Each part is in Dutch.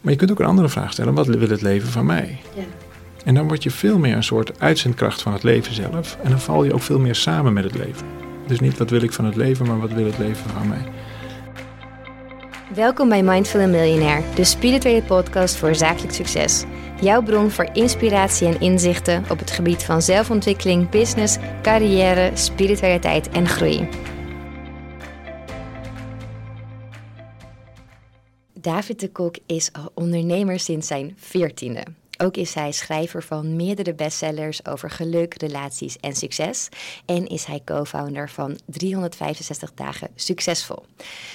Maar je kunt ook een andere vraag stellen: wat wil het leven van mij? Ja. En dan word je veel meer een soort uitzendkracht van het leven zelf. En dan val je ook veel meer samen met het leven. Dus niet wat wil ik van het leven, maar wat wil het leven van mij. Welkom bij Mindful Millionaire, de spirituele podcast voor zakelijk succes. Jouw bron voor inspiratie en inzichten op het gebied van zelfontwikkeling, business, carrière, spiritualiteit en groei. David de Kok is ondernemer sinds zijn veertiende. Ook is hij schrijver van meerdere bestsellers over geluk, relaties en succes. En is hij co-founder van 365 dagen succesvol.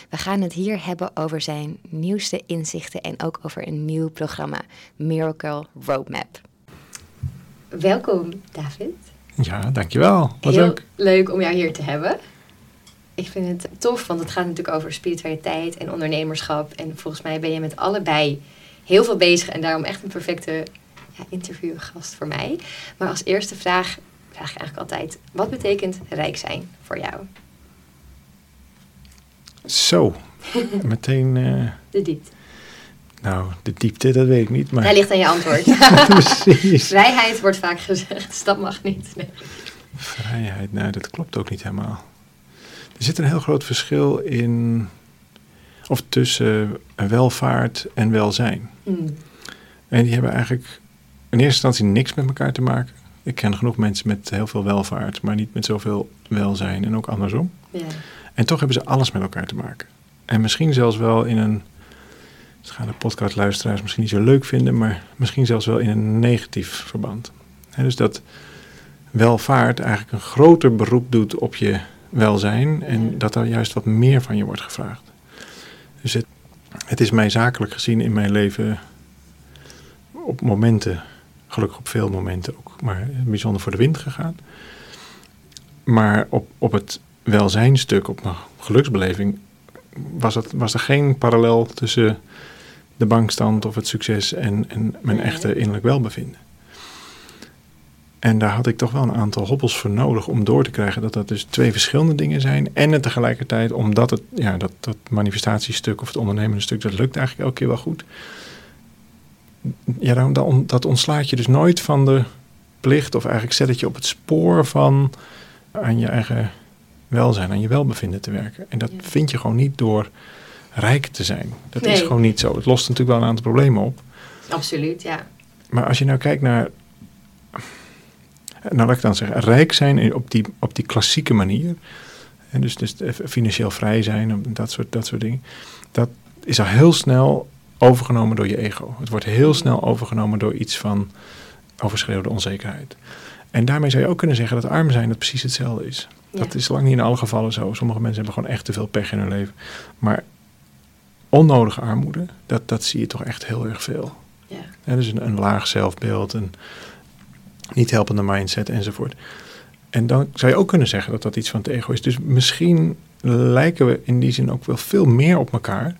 We gaan het hier hebben over zijn nieuwste inzichten en ook over een nieuw programma, Miracle Roadmap. Welkom, David. Ja, dankjewel. Wat Heel leuk. leuk om jou hier te hebben. Ik vind het tof, want het gaat natuurlijk over spiritualiteit en ondernemerschap. En volgens mij ben je met allebei heel veel bezig en daarom echt een perfecte ja, interviewgast voor mij. Maar als eerste vraag vraag ik eigenlijk altijd: wat betekent rijk zijn voor jou? Zo, meteen. eh, De diepte. nou, de diepte, dat weet ik niet. Maar Daar ligt aan je antwoord. precies. Vrijheid wordt vaak gezegd, dus dat mag niet. Nee. Vrijheid, nou, dat klopt ook niet helemaal. Er zit een heel groot verschil in. Of tussen welvaart en welzijn. Hmm. En die hebben eigenlijk in eerste instantie niks met elkaar te maken. Ik ken genoeg mensen met heel veel welvaart, maar niet met zoveel welzijn en ook andersom. Ja. En toch hebben ze alles met elkaar te maken. En misschien zelfs wel in een. Dat gaan de podcastluisteraars misschien niet zo leuk vinden, maar misschien zelfs wel in een negatief verband. Dus dat welvaart eigenlijk een groter beroep doet op je welzijn en dat er juist wat meer van je wordt gevraagd. Dus het, het is mij zakelijk gezien in mijn leven op momenten, gelukkig op veel momenten ook, maar bijzonder voor de wind gegaan. Maar op, op het welzijnstuk, op mijn geluksbeleving, was, het, was er geen parallel tussen de bankstand of het succes en, en mijn echte innerlijk welbevinden. En daar had ik toch wel een aantal hobbels voor nodig om door te krijgen dat dat dus twee verschillende dingen zijn. En het tegelijkertijd, omdat het, ja, dat, dat manifestatiestuk of het ondernemende stuk, dat lukt eigenlijk elke keer wel goed. Ja, dan, dan, dat ontslaat je dus nooit van de plicht, of eigenlijk zet het je op het spoor van aan je eigen welzijn, aan je welbevinden te werken. En dat Ja. vind je gewoon niet door rijk te zijn. Dat is gewoon niet zo. Het lost natuurlijk wel een aantal problemen op. Absoluut, ja. Maar als je nou kijkt naar. Nou, laat ik dan zeggen, rijk zijn op die, op die klassieke manier. En dus, dus financieel vrij zijn, en dat soort, dat soort dingen. Dat is al heel snel overgenomen door je ego. Het wordt heel snel overgenomen door iets van overschreeuwde onzekerheid. En daarmee zou je ook kunnen zeggen dat arm zijn dat precies hetzelfde is. Dat is lang niet in alle gevallen zo. Sommige mensen hebben gewoon echt te veel pech in hun leven. Maar onnodige armoede, dat, dat zie je toch echt heel erg veel. Ja. Ja, dus een, een laag zelfbeeld, een niet helpende mindset enzovoort. En dan zou je ook kunnen zeggen dat dat iets van het ego is. Dus misschien lijken we in die zin ook wel veel meer op elkaar.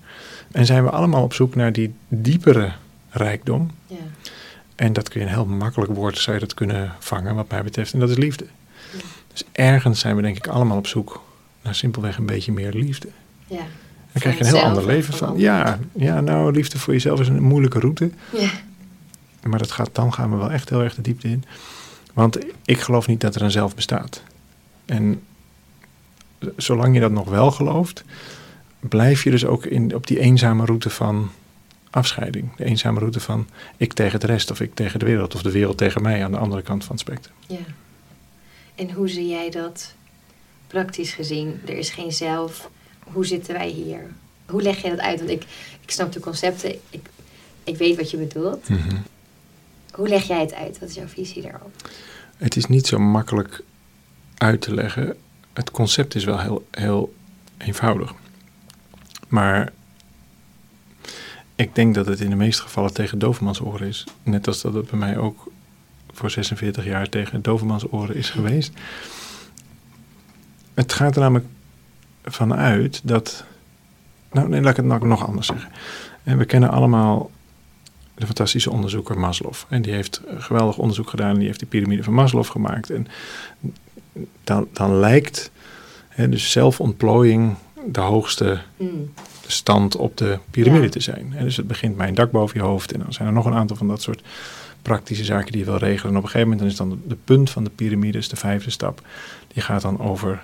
En zijn we allemaal op zoek naar die diepere rijkdom. Ja. En dat kun je een heel makkelijk woord, zou je dat kunnen vangen wat mij betreft. En dat is liefde. Ja. Dus ergens zijn we denk ik allemaal op zoek naar simpelweg een beetje meer liefde. Ja. Dan krijg je een heel ander leven van. Ja, ja, nou, liefde voor jezelf is een moeilijke route. Ja. Maar dat gaat, dan gaan we wel echt heel erg de diepte in. Want ik geloof niet dat er een zelf bestaat. En zolang je dat nog wel gelooft, blijf je dus ook in, op die eenzame route van afscheiding. De eenzame route van ik tegen de rest, of ik tegen de wereld, of de wereld tegen mij aan de andere kant van het spectrum. Ja. En hoe zie jij dat praktisch gezien? Er is geen zelf. Hoe zitten wij hier? Hoe leg je dat uit? Want ik, ik snap de concepten. Ik, ik weet wat je bedoelt. Hoe leg jij het uit? Wat is jouw visie daarop? Het is niet zo makkelijk uit te leggen. Het concept is wel heel, heel eenvoudig. Maar ik denk dat het in de meeste gevallen tegen dovermans oren is. Net als dat het bij mij ook voor 46 jaar tegen dovermans oren is geweest. Het gaat er namelijk vanuit dat. Nou, nee, laat ik het nog anders zeggen. En we kennen allemaal de fantastische onderzoeker Maslow. En die heeft geweldig onderzoek gedaan. En die heeft de piramide van Maslow gemaakt. En dan, dan lijkt hè, dus zelfontplooiing de hoogste Hmm. stand op de piramide Ja. te zijn. Hè, dus het begint bij een dak boven je hoofd en dan zijn er nog een aantal van dat soort praktische zaken die je wil regelen. En op een gegeven moment dan is dan de, de punt van de piramide, is de vijfde stap, die gaat dan over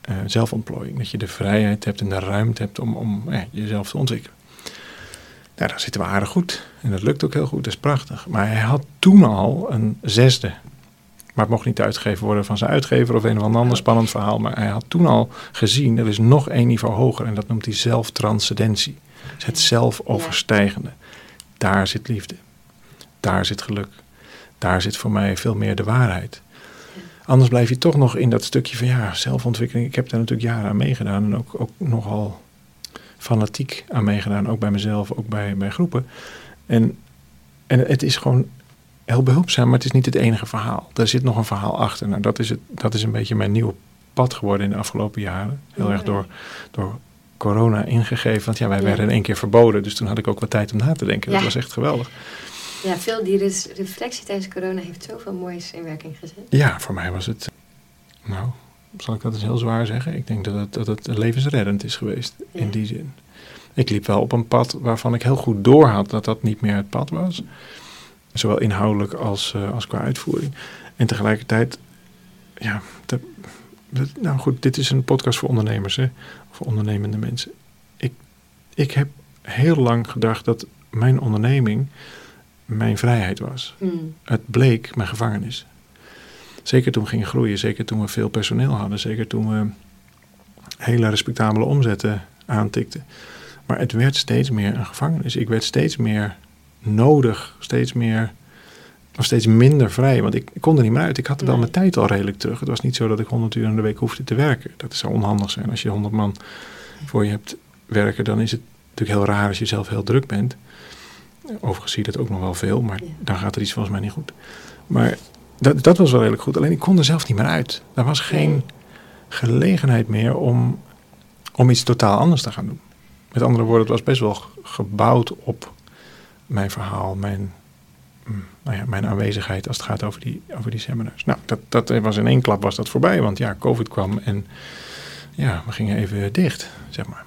eh, zelfontplooiing. Dat je de vrijheid hebt en de ruimte hebt om, om jezelf te ontwikkelen. Nou, daar zitten we aardig goed. En dat lukt ook heel goed, dat is prachtig. Maar hij had toen al een zesde. Maar het mocht niet uitgegeven worden van zijn uitgever of een of ander spannend verhaal. Maar hij had toen al gezien, er is nog één niveau hoger. En dat noemt hij zelftranscendentie. Dus het zelfoverstijgende. Daar zit liefde. Daar zit geluk. Daar zit voor mij veel meer de waarheid. Anders blijf je toch nog in dat stukje van ja, zelfontwikkeling. Ik heb daar natuurlijk jaren aan meegedaan. En ook, ook nogal fanatiek aan meegedaan. Ook bij mezelf, ook bij, bij groepen. En, en het is gewoon heel behulpzaam, maar het is niet het enige verhaal. Er zit nog een verhaal achter. Nou, dat is, het, dat is een beetje mijn nieuwe pad geworden in de afgelopen jaren. Heel erg door, door corona ingegeven. Want ja, wij Ja. werden in één keer verboden. Dus toen had ik ook wat tijd om na te denken. Dat was echt geweldig. Ja, veel die reflectie tijdens corona heeft zoveel moois in werking gezet. Ja, voor mij was het... Nou, zal ik dat eens heel zwaar zeggen? Ik denk dat het, dat het levensreddend is geweest. In die zin. Ik liep wel op een pad waarvan ik heel goed doorhad dat dat niet meer het pad was. Zowel inhoudelijk als, eh, als qua uitvoering. En tegelijkertijd, ja, de- de- nou goed, dit is een podcast voor ondernemers, hè, voor ondernemende mensen. Ik, ik heb heel lang gedacht dat mijn onderneming mijn vrijheid was. Hmm. Het bleek mijn gevangenis. Zeker toen we gingen groeien, zeker toen we veel personeel hadden, zeker toen we hele respectabele omzetten aantikten. Maar het werd steeds meer een gevangenis. Ik werd steeds meer nodig, steeds meer, of steeds minder vrij. Want ik, ik kon er niet meer uit. Ik had er wel mijn tijd al redelijk terug. Het was niet zo dat ik 100 uur in de week hoefde te werken. Dat zou onhandig zijn. Als je 100 man voor je hebt werken, dan is het natuurlijk heel raar als je zelf heel druk bent. Overigens zie je dat ook nog wel veel, maar Ja. dan gaat er iets volgens mij niet goed. Maar dat, dat was wel redelijk goed. Alleen ik kon er zelf niet meer uit. Er was geen gelegenheid meer om, om iets totaal anders te gaan doen. Met andere woorden, het was best wel gebouwd op mijn verhaal, mijn, mm, nou ja, mijn aanwezigheid als het gaat over die, over die seminars. Nou, dat, dat was in één klap was dat voorbij, want ja, COVID kwam en ja, we gingen even dicht, zeg maar.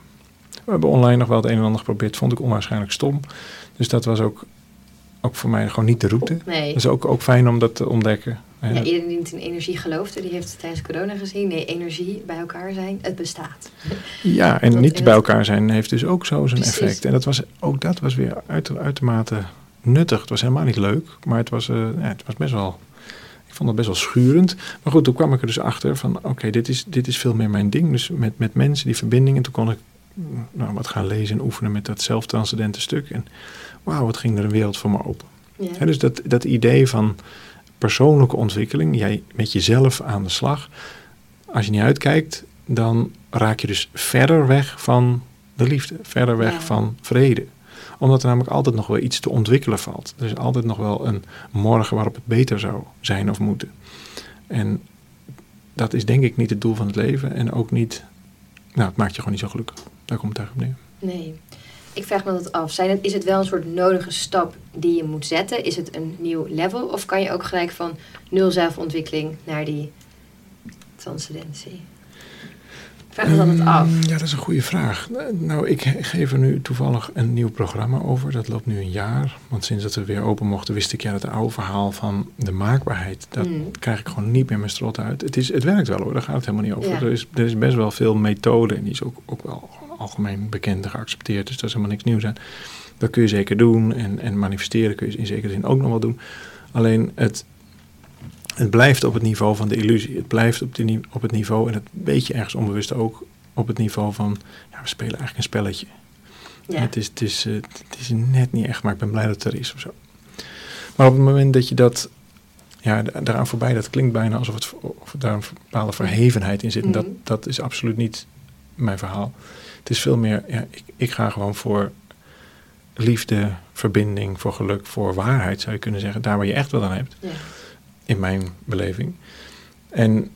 We hebben online nog wel het een en ander geprobeerd, vond ik onwaarschijnlijk stom. Dus dat was ook, ook voor mij gewoon niet de route. Nee. Dat is ook, ook fijn om dat te ontdekken. Ja, iedereen die niet in energie geloofde, die heeft tijdens corona gezien. Nee, energie bij elkaar zijn, het bestaat. Ja, en niet bij het- elkaar zijn heeft dus ook zo zijn Precies. effect. En dat was, ook dat was weer uit, uitermate nuttig. Het was helemaal niet leuk, maar het was, eh, ja, het was best wel... Ik vond het best wel schurend. Maar goed, toen kwam ik er dus achter van... Oké, dit, is, dit is veel meer mijn ding. Dus met, met mensen, die verbinding. En toen kon ik nou, wat gaan lezen en oefenen met dat zelftranscendente stuk. En wauw, wat ging er een wereld voor me open. Ja. Dus dat, dat idee van persoonlijke ontwikkeling, jij met jezelf aan de slag. Als je niet uitkijkt, dan raak je dus verder weg van de liefde, verder weg Ja. van vrede. Omdat er namelijk altijd nog wel iets te ontwikkelen valt. Er is altijd nog wel een morgen waarop het beter zou zijn of moeten. En dat is denk ik niet het doel van het leven en ook niet, nou het maakt je gewoon niet zo gelukkig. Daar komt het eigenlijk op neer. Nee. Ik vraag me dat af. Zijn het, is het wel een soort nodige stap die je moet zetten? Is het een nieuw level? Of kan je ook gelijk van nul zelfontwikkeling naar die transcendentie? Vraag me dan het af. Mm, Ja, dat is een goede vraag. Nou, ik ge- geef er nu toevallig een nieuw programma over. Dat loopt nu een jaar. Want sinds dat we weer open mochten, wist ik ja, dat oude verhaal van de maakbaarheid. Dat Mm. krijg ik gewoon niet meer mijn strot uit. Het, is, het werkt wel hoor, daar gaat het helemaal niet over. Ja. Er, is, er is best wel veel methode en die is ook, ook wel gewoon algemeen bekend en geaccepteerd. Dus dat is helemaal niks nieuws aan. Dat kun je zeker doen. En, en manifesteren kun je in zekere zin ook nog wel doen. Alleen het, het blijft op het niveau van de illusie. Het blijft op, ni- op het niveau, en dat weet je ergens onbewust ook, op het niveau van, ja, we spelen eigenlijk een spelletje. Ja. Het, is, het, is, eh, het is net niet echt, maar ik ben blij dat het er is of zo. Maar op het moment dat je dat, ja, da- daaraan voorbij, dat klinkt bijna alsof het, of daar een bepaalde verhevenheid in zit. En dat, Mhm. dat is absoluut niet mijn verhaal. Het is veel meer, ja, ik, ik ga gewoon voor liefde, verbinding, voor geluk, voor waarheid zou je kunnen zeggen. Daar waar je echt wat aan hebt Ja. in mijn beleving. En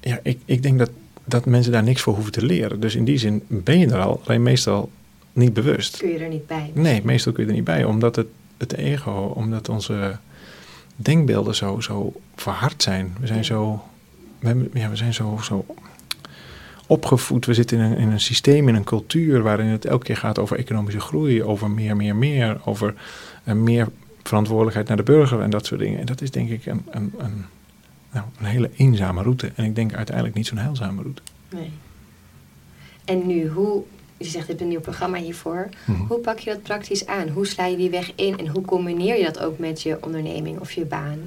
ja, ik, ik denk dat, dat mensen daar niks voor hoeven te leren. Dus in die zin ben je er al, alleen meestal niet bewust. Kun je er niet bij. Nee, meestal kun je er niet bij, omdat het, het ego, omdat onze denkbeelden zo, zo verhard zijn. We zijn Ja. zo, we, ja, we zijn zo, zo opgevoed. We zitten in een, in een systeem, in een cultuur waarin het elke keer gaat over economische groei, over meer, meer, meer, over uh, meer verantwoordelijkheid naar de burger en dat soort dingen. En dat is denk ik een, een, een, nou, een hele eenzame route. En ik denk uiteindelijk niet zo'n heilzame route. Nee. En nu, hoe, je zegt, je hebt een nieuw programma hiervoor. Mhm. Hoe pak je dat praktisch aan? Hoe sla je die weg in en hoe combineer je dat ook met je onderneming of je baan?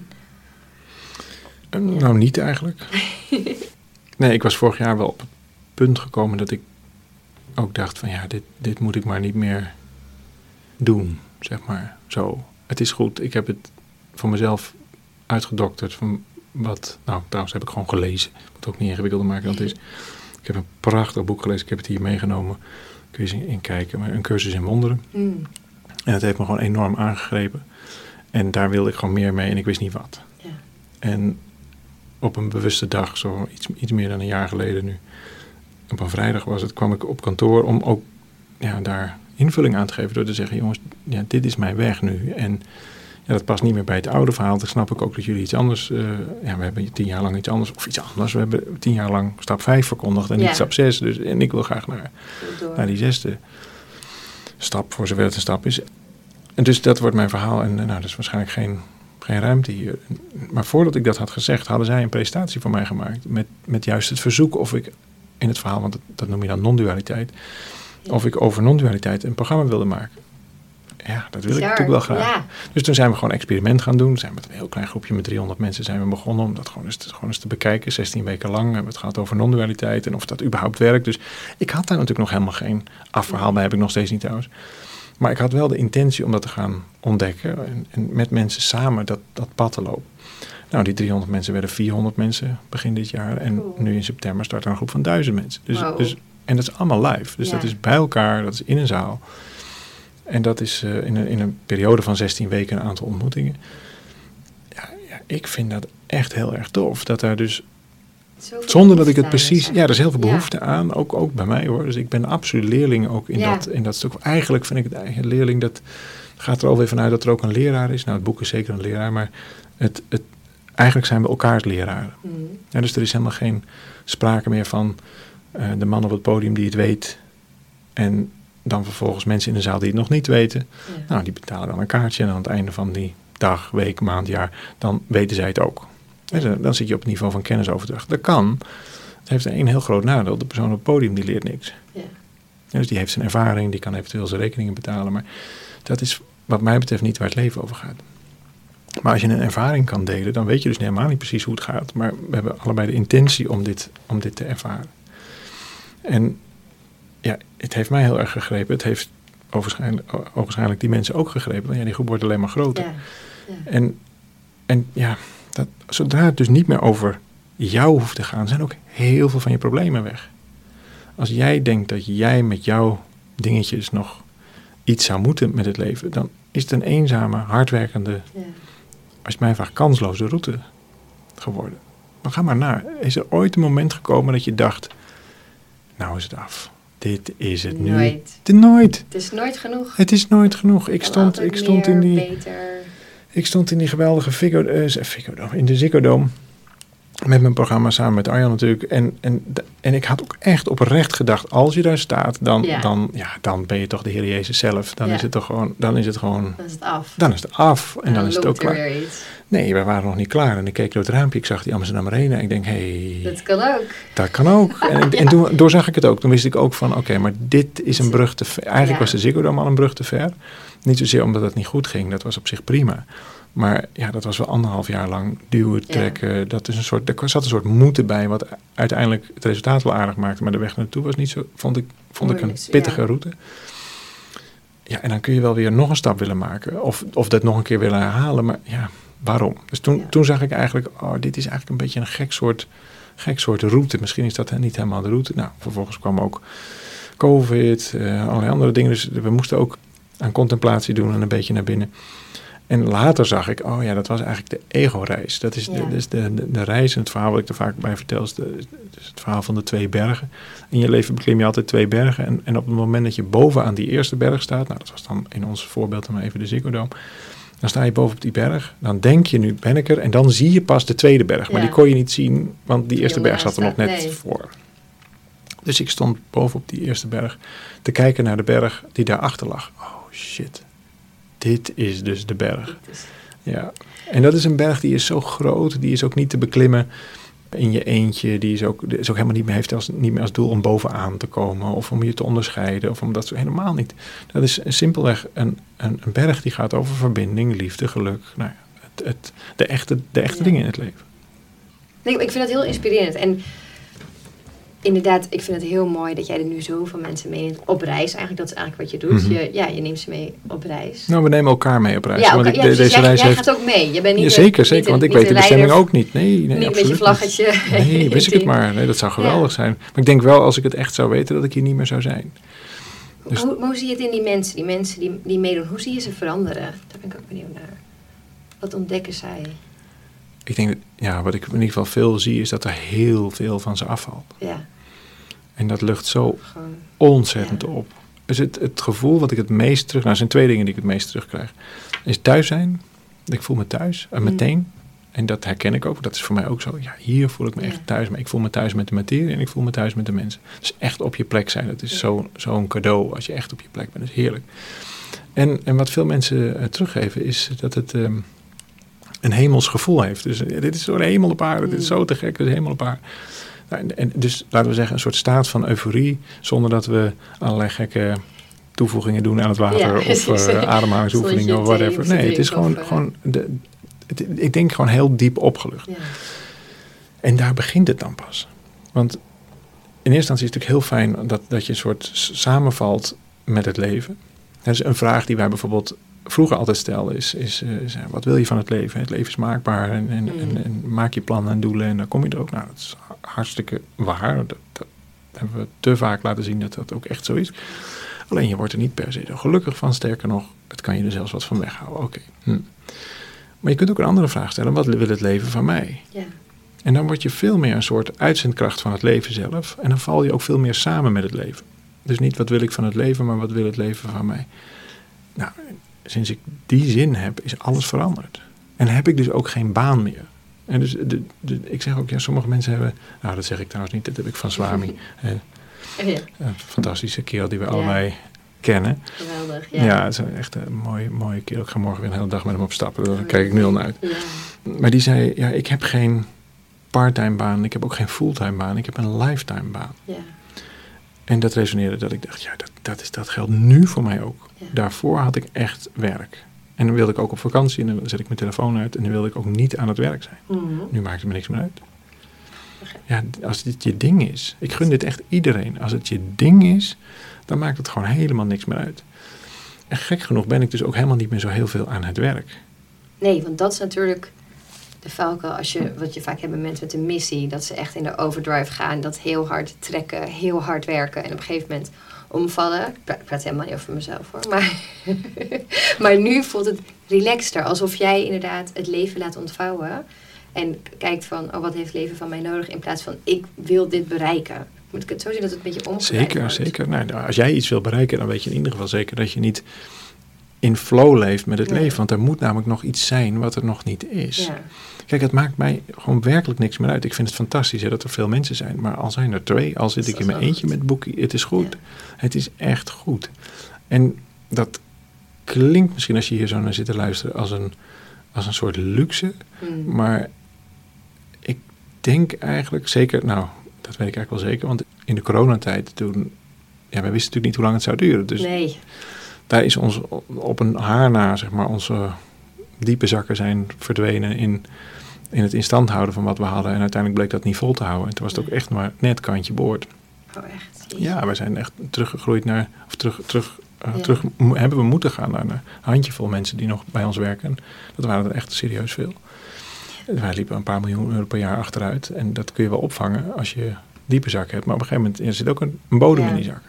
Uh, nou, niet eigenlijk. nee, ik was vorig jaar wel op het punt gekomen dat ik ook dacht van ja, dit, dit moet ik maar niet meer doen, zeg maar. Zo, het is goed. Ik heb het voor mezelf uitgedokterd van wat, nou trouwens heb ik gewoon gelezen. Ik moet ook niet ingewikkelder maken dan het is. Ik heb een prachtig boek gelezen, ik heb het hier meegenomen. Kun je eens in kijken, maar een cursus in wonderen. Mm. En dat heeft me gewoon enorm aangegrepen. En daar wilde ik gewoon meer mee en ik wist niet wat. Ja. En op een bewuste dag, zo iets, iets meer dan een jaar geleden nu, op een vrijdag was het, kwam ik op kantoor om ook ja, daar invulling aan te geven door te zeggen, jongens, ja, dit is mijn weg nu. En ja, dat past niet meer bij het oude verhaal. Dan snap ik ook dat jullie iets anders, uh, ja, we hebben tien jaar lang iets anders, of iets anders. We hebben tien jaar lang stap 5 verkondigd en niet stap 6. Dus, en ik wil graag naar, naar die zesde stap, voor zover het een stap is. En dus dat wordt mijn verhaal. En nou, dat is waarschijnlijk geen, geen ruimte hier. Maar voordat ik dat had gezegd, hadden zij een presentatie voor mij gemaakt. Met, met juist het verzoek of ik in het verhaal, want dat, dat noem je dan non-dualiteit. Of ik over non-dualiteit een programma wilde maken. Ja, dat wil ik natuurlijk wel graag. Dus toen zijn we gewoon een experiment gaan doen. Zijn met een heel klein groepje met 300 mensen zijn we begonnen om dat gewoon eens, te, gewoon eens te bekijken. 16 weken lang hebben we het gehad over non-dualiteit en of dat überhaupt werkt. Dus ik had daar natuurlijk nog helemaal geen afverhaal bij, heb ik nog steeds niet trouwens. Maar ik had wel de intentie om dat te gaan ontdekken en, en met mensen samen dat, dat pad te lopen. Nou, die 300 mensen werden 400 mensen begin dit jaar. En nu in september start er een groep van 1000 mensen. Dus, dus, en dat is allemaal live. Dus dat is bij elkaar, dat is in een zaal. En dat is uh, in, een, in een periode van 16 weken een aantal ontmoetingen. Ja, ja, ik vind dat echt heel erg tof. Dat daar dus zonder dat ik het precies. Ja, er is heel veel behoefte aan, ook, ook bij mij hoor. Dus ik ben absoluut leerling ook in, dat, in dat stuk. Eigenlijk vind ik het eigen leerling, dat gaat er alweer vanuit dat er ook een leraar is. Nou, het boek is zeker een leraar, maar het, het, eigenlijk zijn we elkaars leraren. Mm. Ja, dus er is helemaal geen sprake meer van uh, de man op het podium die het weet. En dan vervolgens mensen in de zaal die het nog niet weten. Nou, die betalen dan een kaartje en aan het einde van die dag, week, maand, jaar, dan weten zij het ook. dan zit je op het niveau van kennisoverdracht. Dat kan. Het heeft een heel groot nadeel. De persoon op het podium die leert niks. Ja. dus die heeft zijn ervaring, die kan eventueel zijn rekeningen betalen. Maar dat is wat mij betreft niet waar het leven over gaat. Maar als je een ervaring kan delen, dan weet je dus helemaal niet precies hoe het gaat. Maar we hebben allebei de intentie om dit, om dit te ervaren. En ja, het heeft mij heel erg gegrepen. Het heeft waarschijnlijk die mensen ook gegrepen. Want ja, die groep wordt alleen maar groter. Ja, ja. En, en ja, dat, zodra het dus niet meer over jou hoeft te gaan, zijn ook heel veel van je problemen weg. Als jij denkt dat jij met jouw dingetjes nog iets zou moeten met het leven, dan is het een eenzame, hardwerkende, ja. Als je mij vraagt, kansloze route geworden. Maar ga maar naar. Is er ooit een moment gekomen dat je dacht, nou is het af. Dit is het nu. Nooit. nooit. Het is nooit genoeg. Het is nooit genoeg. Ik stond, ik stond in die. Beter. Ik stond in die geweldige Figo, uh, in de Ziggo Dome. Met mijn programma samen met Arjan natuurlijk. En, en, en ik had ook echt oprecht gedacht, als je daar staat, dan, ja. Dan, ja, dan ben je toch de Heer Jezus zelf. Dan is het toch gewoon, dan is het gewoon. Dan is het af. Dan is het af. En, dan, is het ook klaar. Nee, we waren nog niet klaar. En ik keek door het raampje, ik zag die Amsterdam Arena. En ik denk, hé... Hey, dat kan ook. Dat kan ook. En, en toen, door zag ik het ook. Toen wist ik ook van, oké, maar dit is een brug te ver. Eigenlijk was de Ziggo Dome al een brug te ver. Niet zozeer omdat het niet goed ging, dat was op zich prima. Maar ja, dat was wel anderhalf jaar lang duwen, trekken. Dat is een soort, er zat een soort moeten bij, wat uiteindelijk het resultaat wel aardig maakte. Maar de weg naartoe was niet zo, vond ik, vond ik een pittige route. Ja, en dan kun je wel weer nog een stap willen maken. Of, of dat nog een keer willen herhalen. Maar ja, waarom? Dus toen, toen zag ik eigenlijk, oh, dit is eigenlijk een beetje een gek soort, gek soort route. Misschien is dat niet helemaal de route. Nou, vervolgens kwam ook COVID, uh, allerlei andere dingen. Dus we moesten ook aan contemplatie doen en een beetje naar binnen. En later zag ik, oh ja, dat was eigenlijk de ego-reis. Dat is, de, de, de, de, reis en het verhaal wat ik er vaak bij vertel, is, de, is het verhaal van de twee bergen. In je leven beklim je altijd twee bergen. En, en op het moment dat je bovenaan die eerste berg staat, nou dat was dan in ons voorbeeld dan maar even de Ziggo Dome. Dan sta je boven op die berg, dan denk je nu ben ik er en dan zie je pas de tweede berg. Maar die kon je niet zien, want die eerste berg zat er nog net voor. Dus ik stond bovenop die eerste berg te kijken naar de berg die daarachter lag. Oh shit, dit is dus de berg. Ja, en dat is een berg die is zo groot, die is ook niet te beklimmen in je eentje. Die is ook, is ook helemaal niet meer, heeft als, niet meer als doel om bovenaan te komen of om je te onderscheiden of om dat zo helemaal niet. Dat is simpelweg een, een, een berg die gaat over verbinding, liefde, geluk. Nou ja, het, het, de echte, de echte dingen in het leven. Nee, ik vind dat heel inspirerend. En inderdaad, ik vind het heel mooi dat jij er nu zoveel mensen mee op reis. Eigenlijk, dat is eigenlijk wat je doet. Mhm. je, ja, je neemt ze mee op reis. Nou, we nemen elkaar mee op reis. Ja, want ik, ja, deze jij, reis jij gaat ook mee. Je bent niet ja, zeker, zeker. want ik weet de bestemming ook niet. Nee, nee, niet met je vlaggetje. Nee, wist ik het maar. Nee, dat zou geweldig zijn. Maar ik denk wel, als ik het echt zou weten, dat ik hier niet meer zou zijn. Dus hoe, hoe, zie je het in die mensen? Die mensen die, die meedoen, hoe zie je ze veranderen? Daar ben ik ook benieuwd naar. Wat ontdekken zij? Ik denk, ja, wat ik in ieder geval veel zie, is dat er heel veel van ze afvalt. Ja. En dat lucht zo ontzettend op. Dus het, het gevoel wat ik het meest terug... Nou, er zijn twee dingen die ik het meest terugkrijg. Is thuis zijn. Ik voel me thuis. En mm. meteen. En dat herken ik ook. Dat is voor mij ook zo. Ja, hier voel ik me echt thuis. Maar ik voel me thuis met de materie en ik voel me thuis met de mensen. Dus echt op je plek zijn. Dat is zo'n zo cadeau als je echt op je plek bent. Dat is heerlijk. En, en wat veel mensen uh, teruggeven is dat het... Um, een hemels gevoel heeft. Dus uh, dit is zo'n hemel op aarde, dit is mm. zo te gek, dit is hemel op aarde. Nou, en dus laten we zeggen, een soort staat van euforie, zonder dat we allerlei gekke toevoegingen doen aan het water of uh, ademhalingsoefeningen of whatever. Nee, het is gewoon, gewoon de, ik denk gewoon heel diep opgelucht. Ja. En daar begint het dan pas. Want in eerste instantie is het natuurlijk heel fijn dat, dat je een soort samenvalt met het leven. Dat is een vraag die wij bijvoorbeeld vroeger altijd stelden, is, is, eh, is, wat wil je van het leven? Het leven is maakbaar en, en, en, mm. en, maak je plannen en doelen en dan kom je er ook. Nou, dat is hartstikke waar. Dat, dat, hebben we te vaak laten zien dat dat ook echt zo is. Alleen je wordt er niet per se gelukkig van. Sterker nog, het kan je er zelfs wat van weghouden. Oké. Hm. Maar je kunt ook een andere vraag stellen. Wat wil het leven van mij? Ja. En dan word je veel meer een soort uitzendkracht van het leven zelf. En dan val je ook veel meer samen met het leven. Dus niet wat wil ik van het leven, maar wat wil het leven van mij. Nou, sinds ik die zin heb, is alles veranderd. En heb ik dus ook geen baan meer. En dus de, de, ik zeg ook, ja, sommige mensen hebben, nou dat zeg ik trouwens niet, dat heb ik van Swami. eh, ja. Een fantastische kerel die we allebei kennen. Geweldig, ja. Ja, het is echt een mooie, mooie kerel. Ik ga morgen weer een hele dag met hem op stappen, daar kijk ik nu al naar uit. Ja. Maar die zei, ja, ik heb geen parttime baan, ik heb ook geen fulltime baan, ik heb een lifetime baan. Ja. En dat resoneerde dat ik dacht, ja, dat, dat, is, dat geldt nu voor mij ook. Daarvoor had ik echt werk. En dan wilde ik ook op vakantie en dan zet ik mijn telefoon uit en dan wilde ik ook niet aan het werk zijn. Mhm. Nu maakt het me niks meer uit. Ja, als dit je ding is, ik gun dit echt iedereen. Als het je ding is, dan maakt het gewoon helemaal niks meer uit. En gek genoeg ben ik dus ook helemaal niet meer zo heel veel aan het werk. Nee, want dat is natuurlijk de valkuil als je, wat je vaak hebt met mensen met een missie, dat ze echt in de overdrive gaan, dat heel hard trekken, heel hard werken en op een gegeven moment omvallen. Ik praat, helemaal niet over mezelf hoor, maar, maar nu voelt het relaxter, alsof jij inderdaad het leven laat ontvouwen en kijkt van, oh wat heeft het leven van mij nodig, in plaats van ik wil dit bereiken. Moet ik het zo zien dat het een beetje omgedraaid Zeker, wordt? zeker. Nou, als jij iets wil bereiken, dan weet je in ieder geval zeker dat je niet in flow leeft met het leven. Want er moet namelijk nog iets zijn wat er nog niet is. Ja. Kijk, het maakt mij gewoon werkelijk niks meer uit. Ik vind het fantastisch hè, dat er veel mensen zijn. Maar al zijn er twee, al zit ik in mijn eentje met boekie, het is goed. Het is echt goed. En dat klinkt misschien als je hier zo naar zit te luisteren als een, als een soort luxe. Hmm. Maar ik denk eigenlijk zeker, nou, dat weet ik eigenlijk wel zeker. Want in de coronatijd toen, ja, wij wisten natuurlijk niet hoe lang het zou duren. Dus nee daar is ons op een haar na, zeg maar, onze diepe zakken zijn verdwenen in, in het instand houden van wat we hadden. En uiteindelijk bleek dat niet vol te houden. En toen was het ook echt maar net kantje boord. Oh, echt? Ja, we zijn echt teruggegroeid naar, of terug, terug, uh, terug hebben we moeten gaan naar een handjevol mensen die nog bij ons werken. Dat waren er echt serieus veel. Wij liepen een paar miljoen euro per jaar achteruit. En dat kun je wel opvangen als je diepe zakken hebt. Maar op een gegeven moment er zit ook een, een bodem in die zak.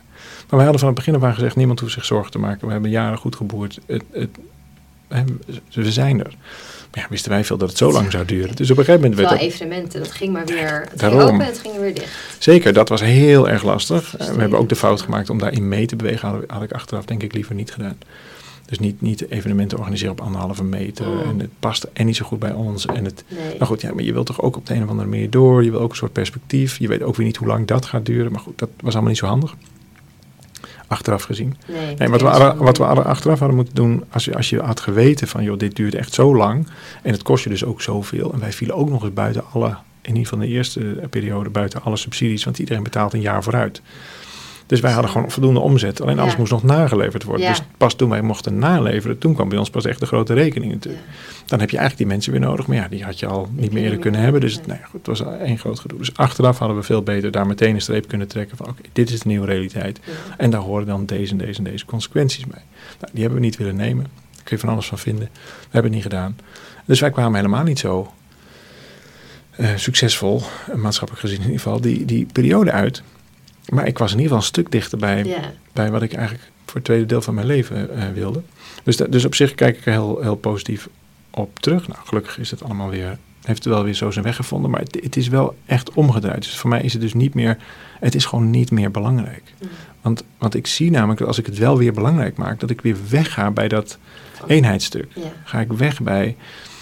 Maar wij hadden van het begin af aan gezegd, niemand hoeft zich zorgen te maken. We hebben jaren goed geboerd. Het, het, we zijn er. Maar ja, wisten wij veel dat het zo lang zou duren. Dus op een gegeven moment werd het... evenementen, dat ging maar weer... Het Daarom. ging open en het ging weer dicht. Zeker, dat was heel erg lastig. we hebben ook de fout gemaakt om daarin mee te bewegen. Had, had ik achteraf denk ik liever niet gedaan. Dus niet, niet evenementen organiseren op anderhalve meter. Mm. En het past en niet zo goed bij ons. En het, Nee. goed, ja, maar je wilt toch ook op de een of andere manier door. Je wil ook een soort perspectief. Je weet ook weer niet hoe lang dat gaat duren. Maar goed, dat was allemaal niet zo handig. Achteraf gezien. nee, Nee, wat we, wat we achteraf hadden moeten doen, als je, als je had geweten van, joh, dit duurt echt zo lang en het kost je dus ook zoveel. En wij vielen ook nog eens buiten alle, in ieder geval de eerste periode, buiten alle subsidies, want iedereen betaalt een jaar vooruit. Dus wij hadden gewoon voldoende omzet, alleen alles Ja. moest nog nageleverd worden. Ja. Dus pas toen wij mochten naleveren, toen kwam bij ons pas echt de grote rekening natuurlijk. Dan heb je eigenlijk die mensen weer nodig, maar ja, die had je al niet meer eerder kunnen hebben. Dus Nee. nee, goed, het was één groot gedoe. Dus achteraf hadden we veel beter daar meteen een streep kunnen trekken van, oké, dit is de nieuwe realiteit. En daar horen dan deze en deze en deze consequenties bij. Nou, die hebben we niet willen nemen. Daar kun je van alles van vinden. We hebben het niet gedaan. Dus wij kwamen helemaal niet zo eh, succesvol, maatschappelijk gezien in ieder geval, die, die periode uit. Maar ik was in ieder geval een stuk dichter bij, bij wat ik eigenlijk voor het tweede deel van mijn leven eh, wilde. Dus, da- dus op zich kijk ik er heel, heel positief op terug. Nou, gelukkig is het allemaal weer, heeft het wel weer zo zijn weg gevonden. Maar het, het is wel echt omgedraaid. Dus voor mij is het dus niet meer, het is gewoon niet meer belangrijk. Mm. Want, want ik zie namelijk dat als ik het wel weer belangrijk maak, dat ik weer wegga bij dat Van- eenheidsstuk. Ga ik weg bij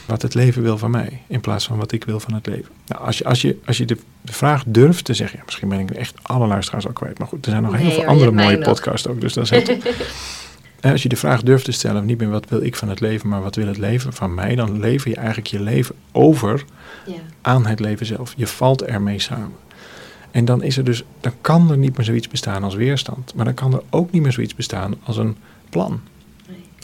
wat het leven wil van mij, in plaats van wat ik wil van het leven. Nou, als je, als je, als je de, de vraag durft te zeggen, ja, misschien ben ik echt alle luisteraars al kwijt, maar goed, er zijn nog Nee, heel veel hoor, andere mooie nog. podcasts ook, dus dat is als je de vraag durft te stellen, niet meer wat wil ik van het leven, maar wat wil het leven van mij, dan lever je eigenlijk je leven over Ja. aan het leven zelf. Je valt ermee samen. En dan is er dus, dan kan er niet meer zoiets bestaan als weerstand. Maar dan kan er ook niet meer zoiets bestaan als een plan.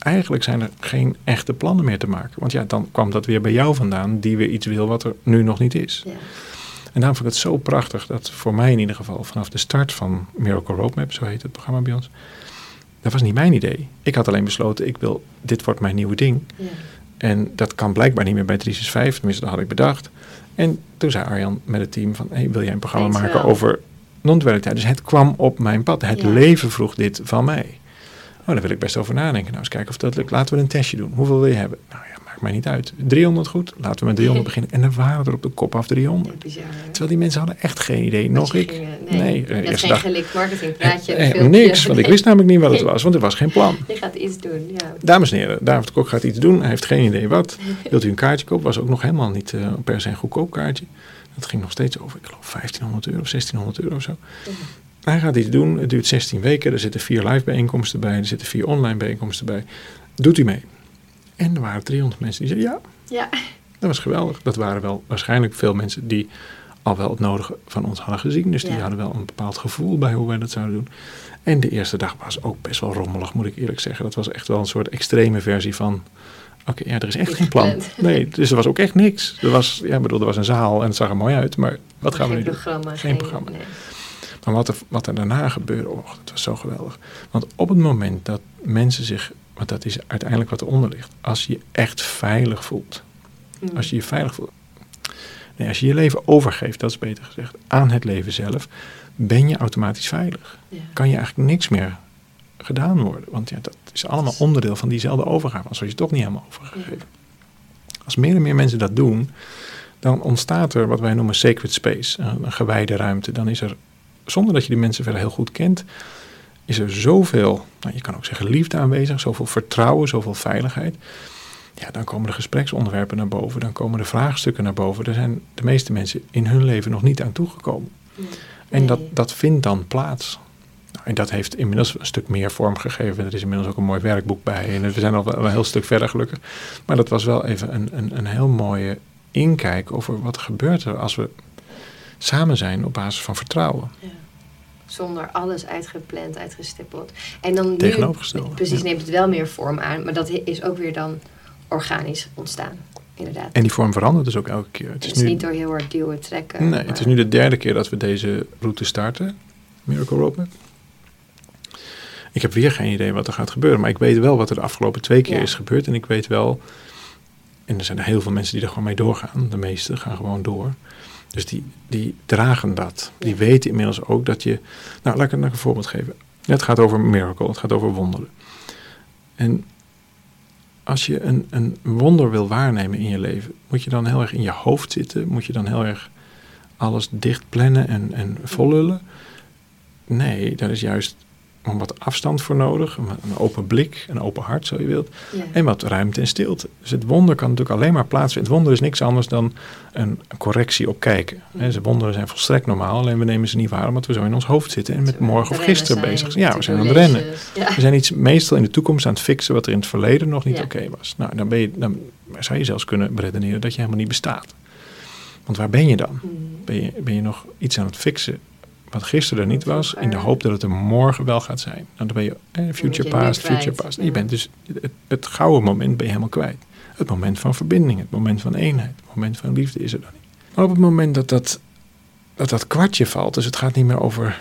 Eigenlijk zijn er geen echte plannen meer te maken. Want ja, dan kwam dat weer bij jou vandaan, die weer iets wil wat er nu nog niet is. Ja. En daarom vond ik het zo prachtig dat voor mij in ieder geval vanaf de start van Miracle Roadmap, zo heet het programma bij ons, dat was niet mijn idee. Ik had alleen besloten, ik wil, dit wordt mijn nieuwe ding. Ja. En dat kan blijkbaar niet meer bij 365, tenminste dat had ik bedacht. En toen zei Arjan met het team van, hey, wil jij een programma maken over non-dualiteit? Dus het kwam op mijn pad. Het Ja. leven vroeg dit van mij. Oh, daar wil ik best over nadenken. Nou, eens kijken of dat lukt. Laten we een testje doen. Hoeveel wil je hebben? Nou ja, maakt mij niet uit. 300 goed? Laten we met 300 beginnen. En er waren er op de kop af 300. Bizar. hè? Terwijl die mensen hadden echt geen idee. Nog ik. eh, nee, je eh, had eerste geen gelikt marketing praatje. Eh, filmpje. niks, want ik Nee. wist namelijk niet wat het was, want er was geen plan. Je gaat iets doen, ja. Dames en heren, David Kok gaat iets doen. Hij heeft geen idee wat. Wilt u een kaartje kopen? Was ook nog helemaal niet eh, per se een goedkoop kaartje. Dat ging nog steeds over, ik geloof 1500 euro of 1600 euro of zo. Hij gaat iets doen. Het duurt 16 weken. Er zitten vier live bijeenkomsten bij. Er zitten vier online bijeenkomsten bij. Doet u mee? En er waren 300 mensen die zeiden ja. Ja. Dat was geweldig. Dat waren wel waarschijnlijk veel mensen die al wel het nodige van ons hadden gezien. Dus die Ja. hadden wel een bepaald gevoel bij hoe wij dat zouden doen. En de eerste dag was ook best wel rommelig, moet ik eerlijk zeggen. Dat was echt wel een soort extreme versie van... Oké, ja, er is echt geen plan. Nee, dus er was ook echt niks. Er was, ja, bedoel, er was een zaal en het zag er mooi uit. Maar wat gaan we geen nu doen? programma. Geen programma. Nee. Maar wat er, wat er daarna gebeurde, oh, dat was zo geweldig. Want op het moment dat mensen zich, want dat is uiteindelijk wat eronder ligt, als je je echt veilig voelt, Mm. als je je veilig voelt, nee, als je je leven overgeeft, dat is beter gezegd, aan het leven zelf, ben je automatisch veilig. Ja. Kan je eigenlijk niks meer gedaan worden, want ja, dat is allemaal onderdeel van diezelfde overgave, als je het toch niet helemaal overgegeven. Als meer en meer mensen dat doen, dan ontstaat er wat wij noemen sacred space, een, een gewijde ruimte. Dan is er, zonder dat je die mensen verder heel goed kent, is er zoveel, nou, je kan ook zeggen liefde aanwezig, zoveel vertrouwen, zoveel veiligheid. Ja, dan komen de gespreksonderwerpen naar boven, dan komen de vraagstukken naar boven. Daar zijn de meeste mensen in hun leven nog niet aan toegekomen. Nee. En dat, dat vindt dan plaats. Nou, en dat heeft inmiddels een stuk meer vorm gegeven. Er is inmiddels ook een mooi werkboek bij. En we zijn al wel een heel stuk verder gelukkig. Maar dat was wel even een, een, een heel mooie inkijk over wat gebeurt er als we samen zijn op basis van vertrouwen. Ja. Zonder alles uitgepland, uitgestippeld. En dan nu, precies, ja. neemt het wel meer vorm aan. Maar dat is ook weer dan organisch ontstaan. Inderdaad. En die vorm verandert dus ook elke keer. Het het is, nu, niet door heel hard duwen, trekken. nee, maar- het is nu de derde keer dat we deze route starten. Miracle Roadmap. Ik heb weer geen idee wat er gaat gebeuren. Maar ik weet wel wat er de afgelopen twee keer Ja. is gebeurd. En ik weet wel... En er zijn er heel veel mensen die er gewoon mee doorgaan. De meeste gaan gewoon door. Dus die, die dragen dat. Die weten inmiddels ook dat je... Nou, laat ik, laat ik een voorbeeld geven. Het gaat over miracle. Het gaat over wonderen. En als je een, een wonder wil waarnemen in je leven... moet je dan heel erg in je hoofd zitten? Moet je dan heel erg alles dicht plannen en, en vollullen? Nee, dat is juist wat afstand voor nodig. Een, open blik, een open hart, zo je wilt. Ja. En wat ruimte en stilte. Dus het wonder kan natuurlijk alleen maar plaatsvinden. Het wonder is niks anders dan een, correctie op kijken. Hè, Ze wonderen zijn volstrekt normaal, alleen we nemen ze niet waar omdat we zo in ons hoofd zitten en met morgen of gisteren bezig zijn. Ja, we zijn aan het rennen. Ja. We zijn iets meestal in de toekomst aan het fixen wat er in het verleden nog niet Ja. oké was. Nou, dan, ben je, dan zou je zelfs kunnen beredeneren dat je helemaal niet bestaat. Want waar ben je dan? Mm. Ben je, ben je nog iets aan het fixen wat gisteren er niet was, in de hoop dat het er morgen wel gaat zijn? Nou, dan ben je eh, future past, future past. Je bent dus het, het gouden moment ben je helemaal kwijt. Het moment van verbinding, het moment van eenheid, het moment van liefde is er dan niet. Maar op het moment dat dat, dat, dat kwartje valt, dus het gaat niet meer over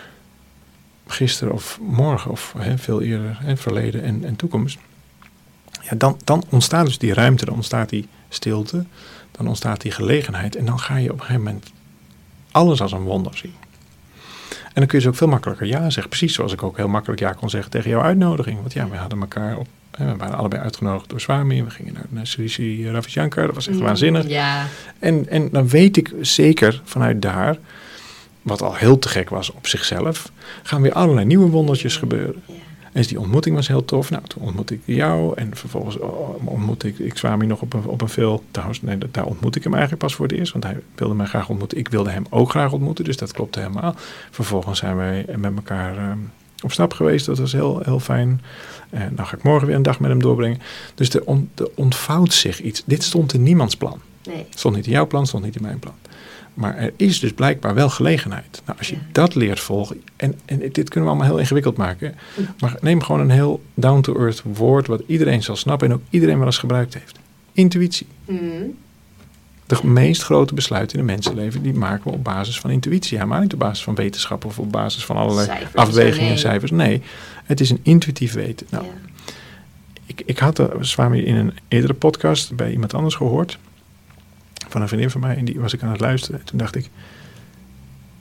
gisteren of morgen of hè, veel eerder, hè, verleden en, en toekomst. Ja, dan, dan ontstaat dus die ruimte, dan ontstaat die stilte, dan ontstaat die gelegenheid. En dan ga je op een gegeven moment alles als een wonder zien. En dan kun je dus ook veel makkelijker ja zeggen. Precies zoals ik ook heel makkelijk ja kon zeggen tegen jouw uitnodiging. Want ja, we hadden elkaar op. We waren allebei uitgenodigd door Swami. We gingen naar, naar Sri Sri Ravi Shankar. Dat was echt Mm, waanzinnig. Ja. En, en dan weet ik zeker vanuit daar, wat al heel te gek was op zichzelf, gaan weer allerlei nieuwe wondertjes gebeuren. Dus die ontmoeting was heel tof. Nou, toen ontmoette ik jou en vervolgens oh, ontmoette ik, ik Swami nog op een, op een veel... Trouwens, nee, daar ontmoette ik hem eigenlijk pas voor het eerst, want hij wilde mij graag ontmoeten. Ik wilde hem ook graag ontmoeten, dus dat klopte helemaal. Vervolgens zijn wij met elkaar ehm, op stap geweest, dat was heel, heel fijn. En dan ga ik morgen weer een dag met hem doorbrengen. Dus er, on, er ontvouwt zich iets. Dit stond in niemands plan. Nee. Stond niet in jouw plan, stond niet in mijn plan. Maar er is dus blijkbaar wel gelegenheid. Nou, als je Ja. dat leert volgen, en, en dit kunnen we allemaal heel ingewikkeld maken. Maar neem gewoon een heel down-to-earth woord wat iedereen zal snappen en ook iedereen wel eens gebruikt heeft. Intuïtie. Mm. De meest grote besluiten in het mensenleven, die maken we op basis van intuïtie. Helemaal niet op basis van wetenschap of op basis van allerlei Cijfers, afwegingen en cijfers. Nee, het is een intuïtief weten. Nou, Ja. ik, ik had de Swami in een eerdere podcast bij iemand anders gehoord. Van een vriendin van mij. En die was ik aan het luisteren. En toen dacht ik.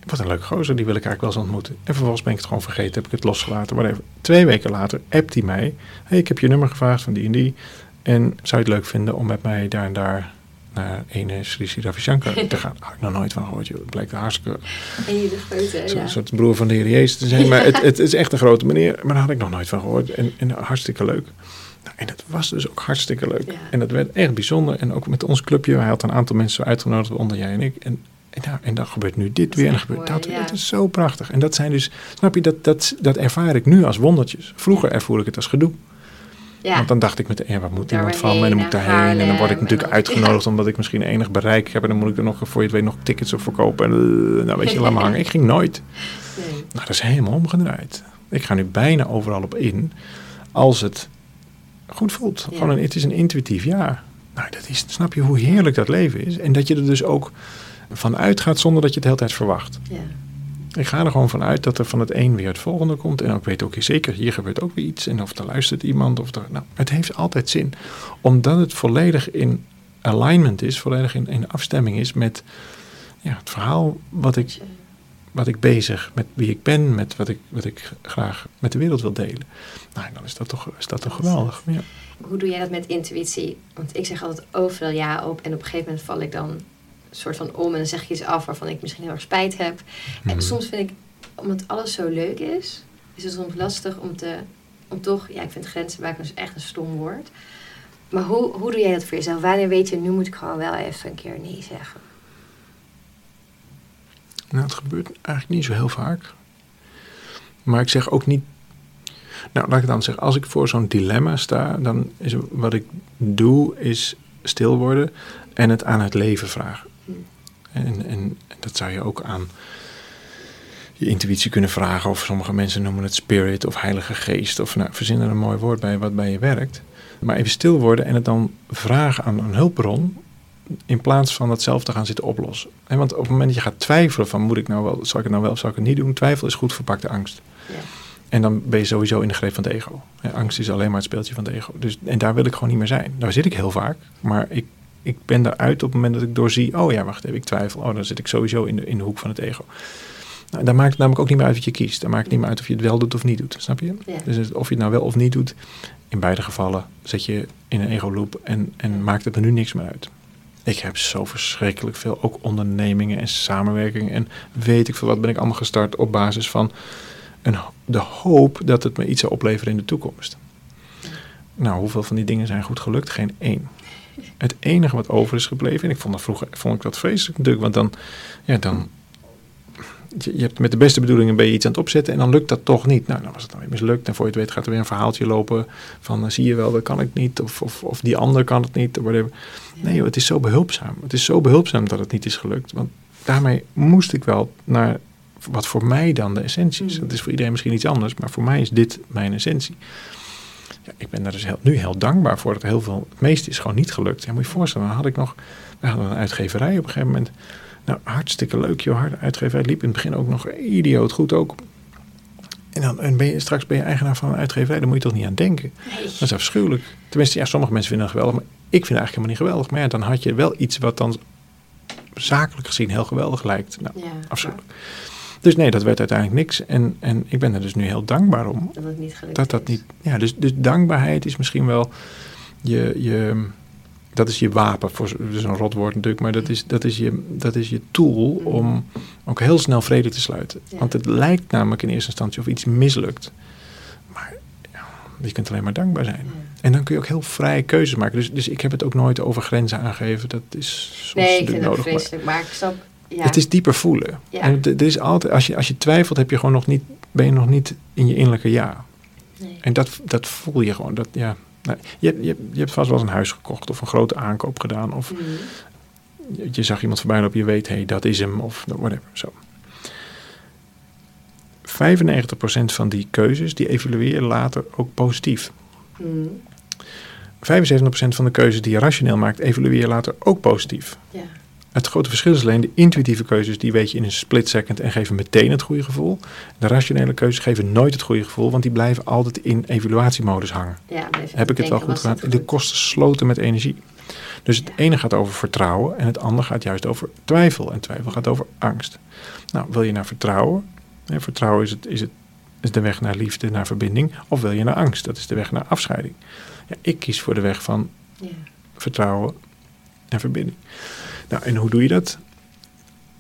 Wat een leuke gozer, die wil ik eigenlijk wel eens ontmoeten. En vervolgens ben ik het gewoon vergeten, heb ik het losgelaten. Whatever. Twee weken later appt hij mij. hey, ik heb je nummer gevraagd van die en die. En zou je het leuk vinden om met mij daar en daar naar ene Sri Sri Ravi Shankar te gaan? Had ik nog nooit van gehoord. joh. Het blijkt een hartstikke En jullie grote, zo'n ja. soort broer van de Heer Jezus te zijn. Maar het, het is echt een grote meneer. Maar daar had ik nog nooit van gehoord. En, en hartstikke leuk. Nou, en dat was dus ook hartstikke leuk. Ja. En dat werd echt bijzonder. En ook met ons clubje. Hij had een aantal mensen uitgenodigd, onder jij en ik. En, en, nou, en dan gebeurt nu dit weer. En dan gebeurt mooi, dat. weer. ja. Het is zo prachtig. En dat zijn dus, snap je, dat, dat, dat ervaar ik nu als wondertjes. Vroeger ervoer ik het als gedoe. Ja. Want dan dacht ik meteen, ja, waar moet Daar iemand van me? En dan moet ik daarheen. En dan word ik natuurlijk uitgenodigd omdat ik misschien enig bereik heb. En dan moet ik er nog, voor je het weet, nog tickets op verkopen. En eh, nou, weet je, laat maar hangen. Ik ging nooit. Nee. Nou, dat is helemaal omgedraaid. Ik ga nu bijna overal op in. Als het goed voelt. Ja. Gewoon een, het is een intuïtief ja. Nou, dat is, snap je hoe heerlijk dat leven is? En dat je er dus ook van uitgaat zonder dat je het de hele tijd verwacht. Ja. Ik ga er gewoon van uit dat er van het een weer het volgende komt. En ik weet ook zeker, hier gebeurt ook weer iets. En of er luistert iemand. Of er, nou, het heeft altijd zin. Omdat het volledig in alignment is. Volledig in, in afstemming is met ja, het verhaal wat ik wat ik bezig, met wie ik ben, met wat ik, wat ik graag met de wereld wil delen. Nou, dan is dat toch, is dat toch geweldig. Ja. Hoe doe jij dat met intuïtie? Want ik zeg altijd overal ja op. En op een gegeven moment val ik dan een soort van om. En dan zeg ik iets af waarvan ik misschien heel erg spijt heb. En Mhm. soms vind ik, omdat alles zo leuk is, is het soms lastig om te... Om toch, ja, ik vind grenzen maken dus echt een stom woord. Maar hoe, hoe doe jij dat voor jezelf? Wanneer weet je, nu moet ik gewoon wel even een keer nee zeggen? Nou, het gebeurt eigenlijk niet zo heel vaak. Maar ik zeg ook niet. Nou, laat ik dan zeggen. Als ik voor zo'n dilemma sta, dan is wat ik doe, is stil worden en het aan het leven vragen. En, en dat zou je ook aan je intuïtie kunnen vragen. Of sommige mensen noemen het spirit of heilige geest. Of nou, verzin er een mooi woord bij wat bij je werkt. Maar even stil worden en het dan vragen aan een hulpbron. In plaats van dat zelf te gaan zitten oplossen. En want op het moment dat je gaat twijfelen van moet ik nou wel, zal ik het nou wel of zal ik het niet doen? Twijfel is goed verpakte angst. Ja. En dan ben je sowieso in de greep van het ego. Angst is alleen maar het speeltje van het ego. Dus, en daar wil ik gewoon niet meer zijn. Daar zit ik heel vaak. Maar ik, ik ben daaruit op het moment dat ik doorzie... oh ja, wacht even, ik twijfel. Oh, dan zit ik sowieso in de, in de hoek van het ego. Nou, daar maakt het namelijk ook niet meer uit wat je kiest. Daar maakt het niet meer uit of je het wel doet of niet doet. Snap je? Ja. Dus of je het nou wel of niet doet... in beide gevallen zet je in een ego-loop... en, en maakt het er nu niks meer uit. Ik heb zo verschrikkelijk veel, ook ondernemingen en samenwerkingen... en weet ik veel wat ben ik allemaal gestart op basis van een, de hoop dat het me iets zou opleveren in de toekomst. Nou, hoeveel van die dingen zijn goed gelukt? Geen één. Het enige wat over is gebleven, en ik vond dat vroeger vond ik dat vreselijk natuurlijk, want dan, ja, dan je, je hebt met de beste bedoelingen ben je iets aan het opzetten en dan lukt dat toch niet. Nou, dan was het dan weer mislukt en voor je het weet gaat er weer een verhaaltje lopen van uh, zie je wel, dat kan ik niet of, of, of die ander kan het niet. Whatever. Nee joh, het is zo behulpzaam. Het is zo behulpzaam dat het niet is gelukt. Want daarmee moest ik wel naar wat voor mij dan de essentie is. Mm. Dat is voor iedereen misschien iets anders, maar voor mij is dit mijn essentie. Ja, ik ben daar dus heel, nu heel dankbaar voor dat heel veel, het meeste is gewoon niet gelukt. Ja, moet je je voorstellen, dan had ik nog, we hadden een uitgeverij op een gegeven moment. Nou, hartstikke leuk, joh, harde uitgeverij. liep in het begin ook nog idioot goed ook. En dan en ben je, straks ben je eigenaar van een uitgeverij, daar moet je toch niet aan denken. Dat is afschuwelijk. Tenminste, ja, sommige mensen vinden het geweldig, maar ik vind het eigenlijk helemaal niet geweldig. Maar ja, dan had je wel iets wat dan zakelijk gezien heel geweldig lijkt. Nou, ja, afschuwelijk. Dus nee, dat werd uiteindelijk niks. En, en ik ben er dus nu heel dankbaar om. Dat het niet gelukt dat dat Niet, ja, dus, dus dankbaarheid is misschien wel je, je, dat is je wapen, voor, dat is een rotwoord natuurlijk, maar dat is, dat is, je, dat is je tool om ook heel snel vrede te sluiten. Want het lijkt namelijk in eerste instantie of iets mislukt. Maar ja, je kunt alleen maar dankbaar zijn. En dan kun je ook heel vrije keuzes maken. Dus, dus ik heb het ook nooit over grenzen aangegeven. Dat is soms nee, ik vind nodig, het vreselijk, maar, maar ik snap... Ja. Het is dieper voelen. Ja. En het, is altijd, als, je, als je twijfelt, heb je gewoon nog niet, ben je nog niet in je innerlijke ja. Nee. En dat, dat voel je gewoon. Dat, ja, je, je, je hebt vast wel eens een huis gekocht of een grote aankoop gedaan. Of mm. je, je, zag iemand voorbij lopen, je weet, hé, hey, dat is hem. Of whatever. Zo. 95% van die keuzes, die evalueer later ook positief. Mm. 75% van de keuzes die je rationeel maakt, evalueer later ook positief. Ja. Het grote verschil is alleen de intuïtieve keuzes, die weet je in een split second en geven meteen het goede gevoel. De rationele keuzes geven nooit het goede gevoel, want die blijven altijd in evaluatiemodus hangen. Ja, Heb ik het wel goed gedaan? De kosten sloten met energie. Dus het ene gaat over vertrouwen en het andere gaat juist over twijfel. En twijfel gaat over angst. Nou, wil je naar vertrouwen? vertrouwen is, het, is, het, is de weg naar liefde, naar verbinding. Of wil je naar angst? Dat is de weg naar afscheiding. Ja, ik kies voor de weg van ja. vertrouwen en verbinding. Nou, en hoe doe je dat?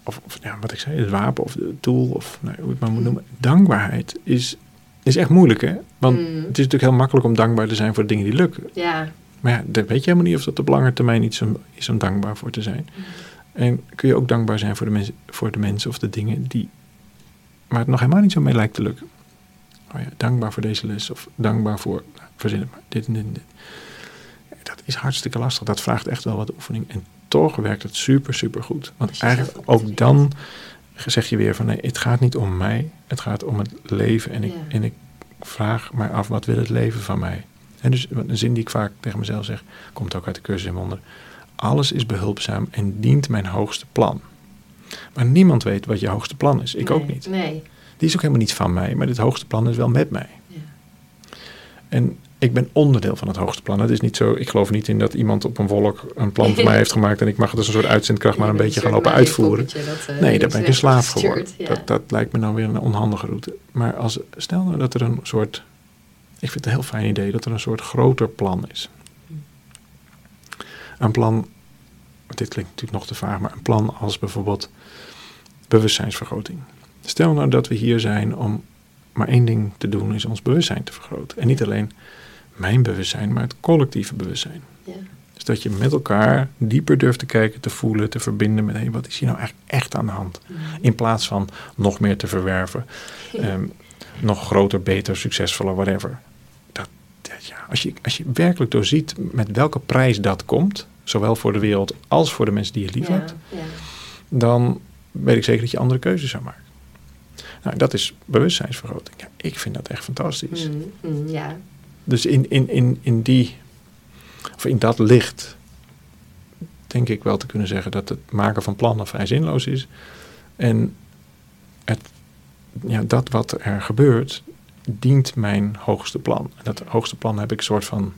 Of, of ja, wat ik zei, het wapen of de tool, of nou, hoe het maar moet noemen. Dankbaarheid is, is echt moeilijk, hè? Want mm. het is natuurlijk heel makkelijk om dankbaar te zijn voor de dingen die lukken. Ja. Maar ja, dan weet je helemaal niet of dat op lange termijn iets is om dankbaar voor te zijn. Mm. En kun je ook dankbaar zijn voor de, mensen, voor de mensen of de dingen die, waar het nog helemaal niet zo mee lijkt te lukken. Oh ja, dankbaar voor deze les of dankbaar voor, nou, verzin het maar, dit en dit en dit. Dat is hartstikke lastig. Dat vraagt echt wel wat oefening. En toch werkt het super, super goed. Want eigenlijk ook dan zeg je weer van nee, het gaat niet om mij, het gaat om het leven. En ik, en ik vraag mij af, wat wil het leven van mij? En dus een zin die ik vaak tegen mezelf zeg, komt ook uit de cursus in wonder. Alles is behulpzaam en dient mijn hoogste plan. Maar niemand weet wat je hoogste plan is. Ik ook niet. Nee. Die is ook helemaal niet van mij, maar dit hoogste plan is wel met mij. Ja. En ik ben onderdeel van het hoogste plan. Het is niet zo, ik geloof niet in dat iemand op een wolk een plan voor mij heeft gemaakt en ik mag het als een soort uitzendkracht maar een beetje gaan lopen uitvoeren. Eh, nee, daar ben ik een slaaf geworden. Dat, dat lijkt me dan weer een onhandige route. Maar als, stel nou dat er een soort, ik vind het een heel fijn idee, dat er een soort groter plan is. Een plan, dit klinkt natuurlijk nog te vaag, maar een plan als bijvoorbeeld bewustzijnsvergroting. Stel nou dat we hier zijn om maar één ding te doen, is ons bewustzijn te vergroten. En niet alleen mijn bewustzijn, maar het collectieve bewustzijn. Ja. Dus dat je met elkaar dieper durft te kijken, te voelen, te verbinden met hey, wat is hier nou echt, echt aan de hand? Mhm. In plaats van nog meer te verwerven, ehm, nog groter, beter, succesvoller, whatever. Dat, ja, als, je, als je werkelijk doorziet met welke prijs dat komt, zowel voor de wereld als voor de mensen die je lief hebt, ja, dan weet ik zeker dat je andere keuzes zou maken. Nou, dat is bewustzijnsvergroting. Ja, ik vind dat echt fantastisch. Mm, mm, ja. Dus in, in, in, in die, of in dat licht, denk ik wel te kunnen zeggen dat het maken van plannen vrij zinloos is. En het, ja, dat wat er gebeurt, dient mijn hoogste plan. En dat hoogste plan heb ik een soort van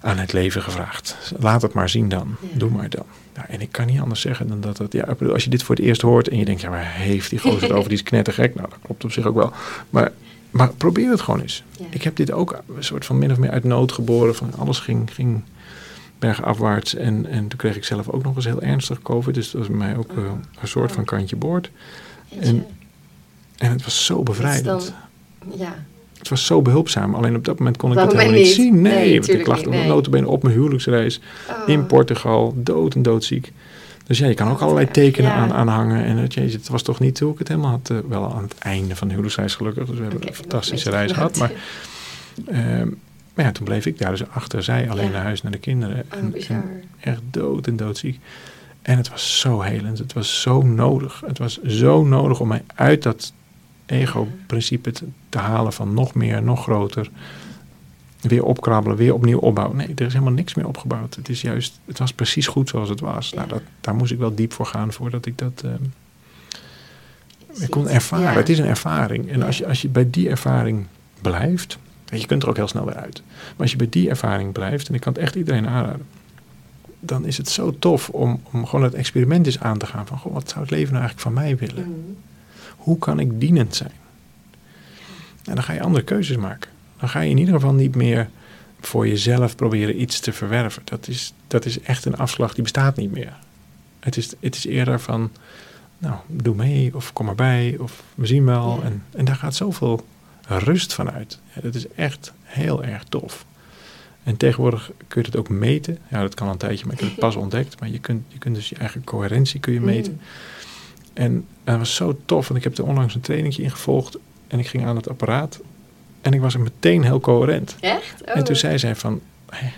aan het leven gevraagd. Laat het maar zien dan. Doe maar dan. Nou, en ik kan niet anders zeggen dan dat het... Ja, als je dit voor het eerst hoort en je denkt... Ja, maar heeft die gozer het over? Die is knettergek. Nou, dat klopt op zich ook wel. Maar, maar probeer het gewoon eens. Ik heb dit ook een soort van min of meer uit nood geboren. Van alles ging, ging bergafwaarts. En, en toen kreeg ik zelf ook nog eens heel ernstig COVID. Dus dat was bij mij ook uh, een soort van kantje boord. En En het was zo bevrijdend. Dan, ja. Het was zo behulpzaam. Alleen op dat moment kon ik dat, dat helemaal niet zien. Nee, nee want ik lag nee. op mijn huwelijksreis Oh. in Portugal, dood en doodziek. Dus ja, je kan ook allerlei tekenen Ja. aan, aan hangen. En het, jezus, het was toch niet hoe ik het helemaal had. eh, wel aan het einde van de huwelijksreis gelukkig. Dus we hebben een fantastische reis gehad. Maar, ehm, maar ja, toen bleef ik daar dus achter. Zij alleen Ja. naar huis, naar de kinderen. Oh, En- echt dood en doodziek. En het was zo helend. Het was zo nodig. Het was zo nodig om mij uit dat ego-principe te, te halen van nog meer, nog groter. Weer opkrabbelen, weer opnieuw opbouwen. Nee, er is helemaal niks meer opgebouwd. Het is juist, het was precies goed zoals het was. Nou, dat, daar moest ik wel diep voor gaan voordat ik dat ehm, ik kon ervaren. Ja. Het is een ervaring. En als je, als je bij die ervaring blijft, en je kunt er ook heel snel weer uit. Maar als je bij die ervaring blijft, en ik kan het echt iedereen aanraden, dan is het zo tof om, om gewoon het experiment eens aan te gaan. Van, goh, wat zou het leven nou eigenlijk van mij willen? Mm. Hoe kan ik dienend zijn? En dan ga je andere keuzes maken. Dan ga je in ieder geval niet meer voor jezelf proberen iets te verwerven. Dat is, dat is echt een afslag die bestaat niet meer. Het is, het is eerder van, nou, doe mee of kom erbij of we zien wel. Ja. En, en daar gaat zoveel rust van uit. Ja, dat is echt heel erg tof. En tegenwoordig kun je het ook meten. Ja, dat kan al een tijdje, maar ik heb het pas ontdekt. Maar je kunt, je kunt dus je eigen coherentie kun je meten. Mm. En dat was zo tof, want ik heb er onlangs een trainingje in gevolgd. En ik ging aan het apparaat. En ik was er meteen heel coherent. Echt? Oh. En toen zei zij van,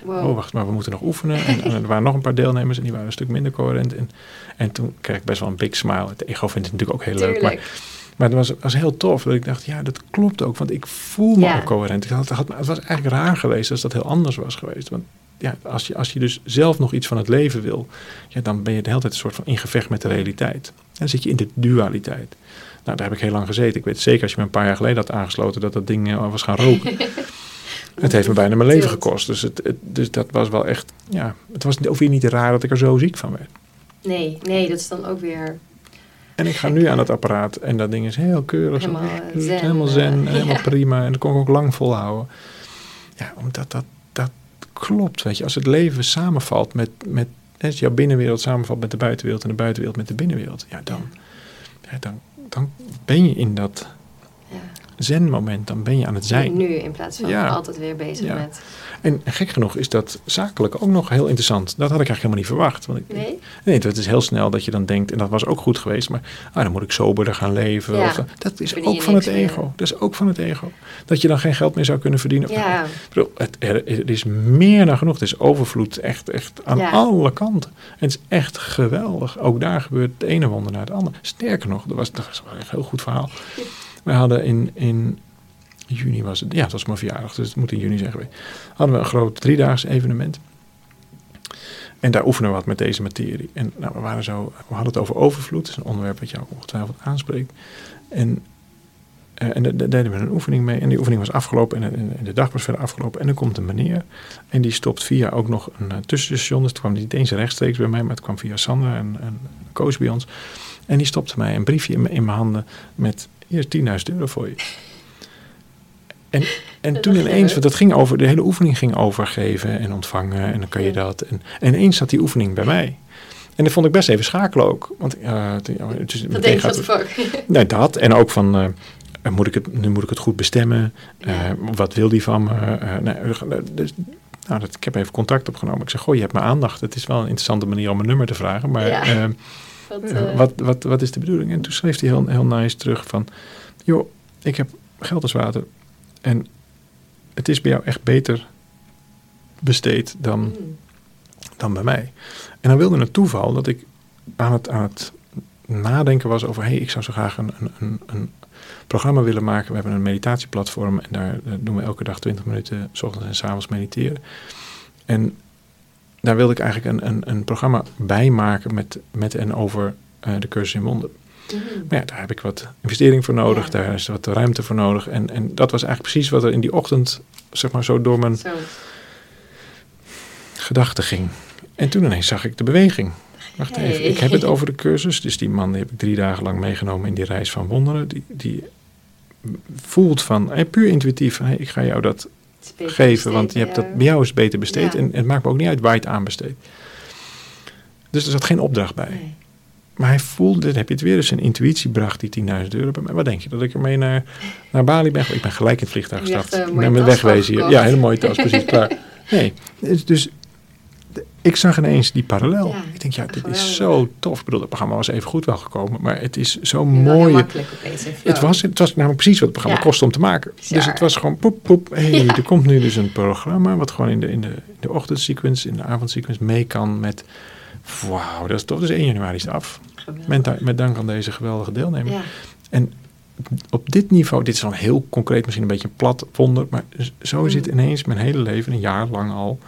Wow. oh wacht maar, we moeten nog oefenen. En, en er waren nog een paar deelnemers en die waren een stuk minder coherent. En, en toen kreeg ik best wel een big smile. Het ego vindt het natuurlijk ook heel leuk. Maar, maar het was, was heel tof. Dat ik dacht, ja, dat klopt ook. Want ik voel me Ja. ook coherent. Ik had, had, het was eigenlijk raar geweest als dat heel anders was geweest. Want ja, als je, als je dus zelf nog iets van het leven wil, ja, dan ben je de hele tijd een soort van in gevecht met de realiteit. Dan zit je in de dualiteit. Nou, daar heb ik heel lang gezeten. Ik weet zeker als je me een paar jaar geleden had aangesloten dat dat ding eh, was gaan roken. het heeft me bijna mijn leven gekost. Dus, het, het- dus dat was wel echt, ja, het was ook weer niet raar dat ik er zo ziek van werd. Nee, nee, dat is dan ook weer... En ik ga nu aan het apparaat en dat ding is heel keurig. Helemaal, zen, helemaal eh, helemaal ja. prima. En dat kon ik ook lang volhouden. Ja, omdat dat, dat klopt, weet je. Als het leven samenvalt met, met als jouw binnenwereld samenvalt met de buitenwereld en de buitenwereld met de binnenwereld, ja, dan, ja, dan, dan ben je in dat zen-moment, dan ben je aan het zijn. Nu in plaats van Ja. altijd weer bezig Ja. met... En gek genoeg is dat zakelijk ook nog heel interessant. Dat had ik eigenlijk helemaal niet verwacht. Want ik, Nee? Nee, het is heel snel dat je dan denkt, en dat was ook goed geweest, maar ah, dan moet ik soberder gaan leven. Ja. Of, dat is ook van het meer. ego. Dat is ook van het ego. Dat je dan geen geld meer zou kunnen verdienen. Ja. Ik bedoel, het, er, is meer dan genoeg. Het is overvloed, echt, echt aan Ja. alle kanten. En het is echt geweldig. Ook daar gebeurt het ene wonder naar het andere. Sterker nog, dat was, dat was een heel goed verhaal. We hadden in, in juni was het, ja, het was mijn verjaardag, dus het moet in juni zijn geweest. Hadden we een groot driedaags evenement. En daar oefenen we wat met deze materie. En nou, we, waren zo, we hadden het over overvloed. Dat is een onderwerp wat jou ongetwijfeld aanspreekt. En, eh, en daar deden we een oefening mee. En die oefening was afgelopen en, en- en de dag was verder afgelopen. En dan komt een meneer. En die stopt via ook nog een eh, tussenstation. Dus het kwam niet eens rechtstreeks bij mij, maar het kwam via Sandra, een, een coach bij ons. En die stopte mij een briefje in, in mijn handen met... Hier is 10.000 euro voor je. En, en Dat toen ineens, want dat ging over, de hele oefening ging over geven en ontvangen en dan kan je dat. En, en ineens zat die oefening bij mij. En dat vond ik best even schakelen ook. Want eh, het- is, meteen denk gaat fuck? Nee, dat. En ook van, eh, eh, moet ik het, nu moet ik het goed bestemmen. Wat wil die van me? Nee, dus, nou, dat, ik heb even contact opgenomen. Ik zeg, goh, je hebt mijn aandacht. Het is wel een interessante manier om een nummer te vragen. Maar Ja. Wat, wat, wat, wat is de bedoeling? En toen schreef hij heel, heel nice terug van... joh, ik heb geld als water. En het is bij jou echt beter besteed dan, mm, dan bij mij. En dan wilde het toeval dat ik aan het, aan het nadenken was over... hé, hey, ik zou zo graag een, een, een, programma willen maken. We hebben een meditatieplatform en daar eh, doen we elke dag 20 minuten... s ochtends en s avonds mediteren. En daar wilde ik eigenlijk een, een, een programma bij maken met, met en over eh, de cursus in wonderen. Mm. Maar ja, daar heb ik wat investering voor nodig, Ja. daar is wat ruimte voor nodig. En, en dat was eigenlijk precies wat er in die ochtend, zeg maar, zo door mijn Zo. gedachten ging. En toen ineens zag ik de beweging. Wacht Hey. even, ik heb het over de cursus. Dus die man die heb ik drie dagen lang meegenomen in die reis van wonderen. Die, die voelt van, eh, puur intuïtief, hey, ik ga jou dat geven, want je hebt dat, bij jou is beter besteed. Ja. En het maakt me ook niet uit waar je het aan besteedt. Dus er zat geen opdracht bij. Nee. Maar hij voelde, dit heb je het weer, dus zijn intuïtie bracht die 10.000 euro bij mij. Wat denk je, dat ik ermee naar, naar Bali ben? Ik ben gelijk in het vliegtuig gestapt. Ik ben wegwezen hier. Ja, hele mooie tas, precies, klaar. Nee, dus, dus ik zag ineens die parallel. ik denk, ja, dit is zo tof. Ik bedoel, het programma was even goed wel gekomen, maar het is zo mooi. Het was, het was namelijk precies wat het programma kostte om te maken. Dus het was gewoon poep, poep. hey, er komt nu dus een programma wat gewoon in de, in de, in de ochtendsequence, in de avondsequence mee kan met... Wauw, dat is tof. Dus 1 januari is het af. Met, met dank aan deze geweldige deelnemer. Ja. En op dit niveau, dit is dan heel concreet, misschien een beetje een plat wonder, maar zo mm. zit ineens mijn hele leven, een jaar lang al,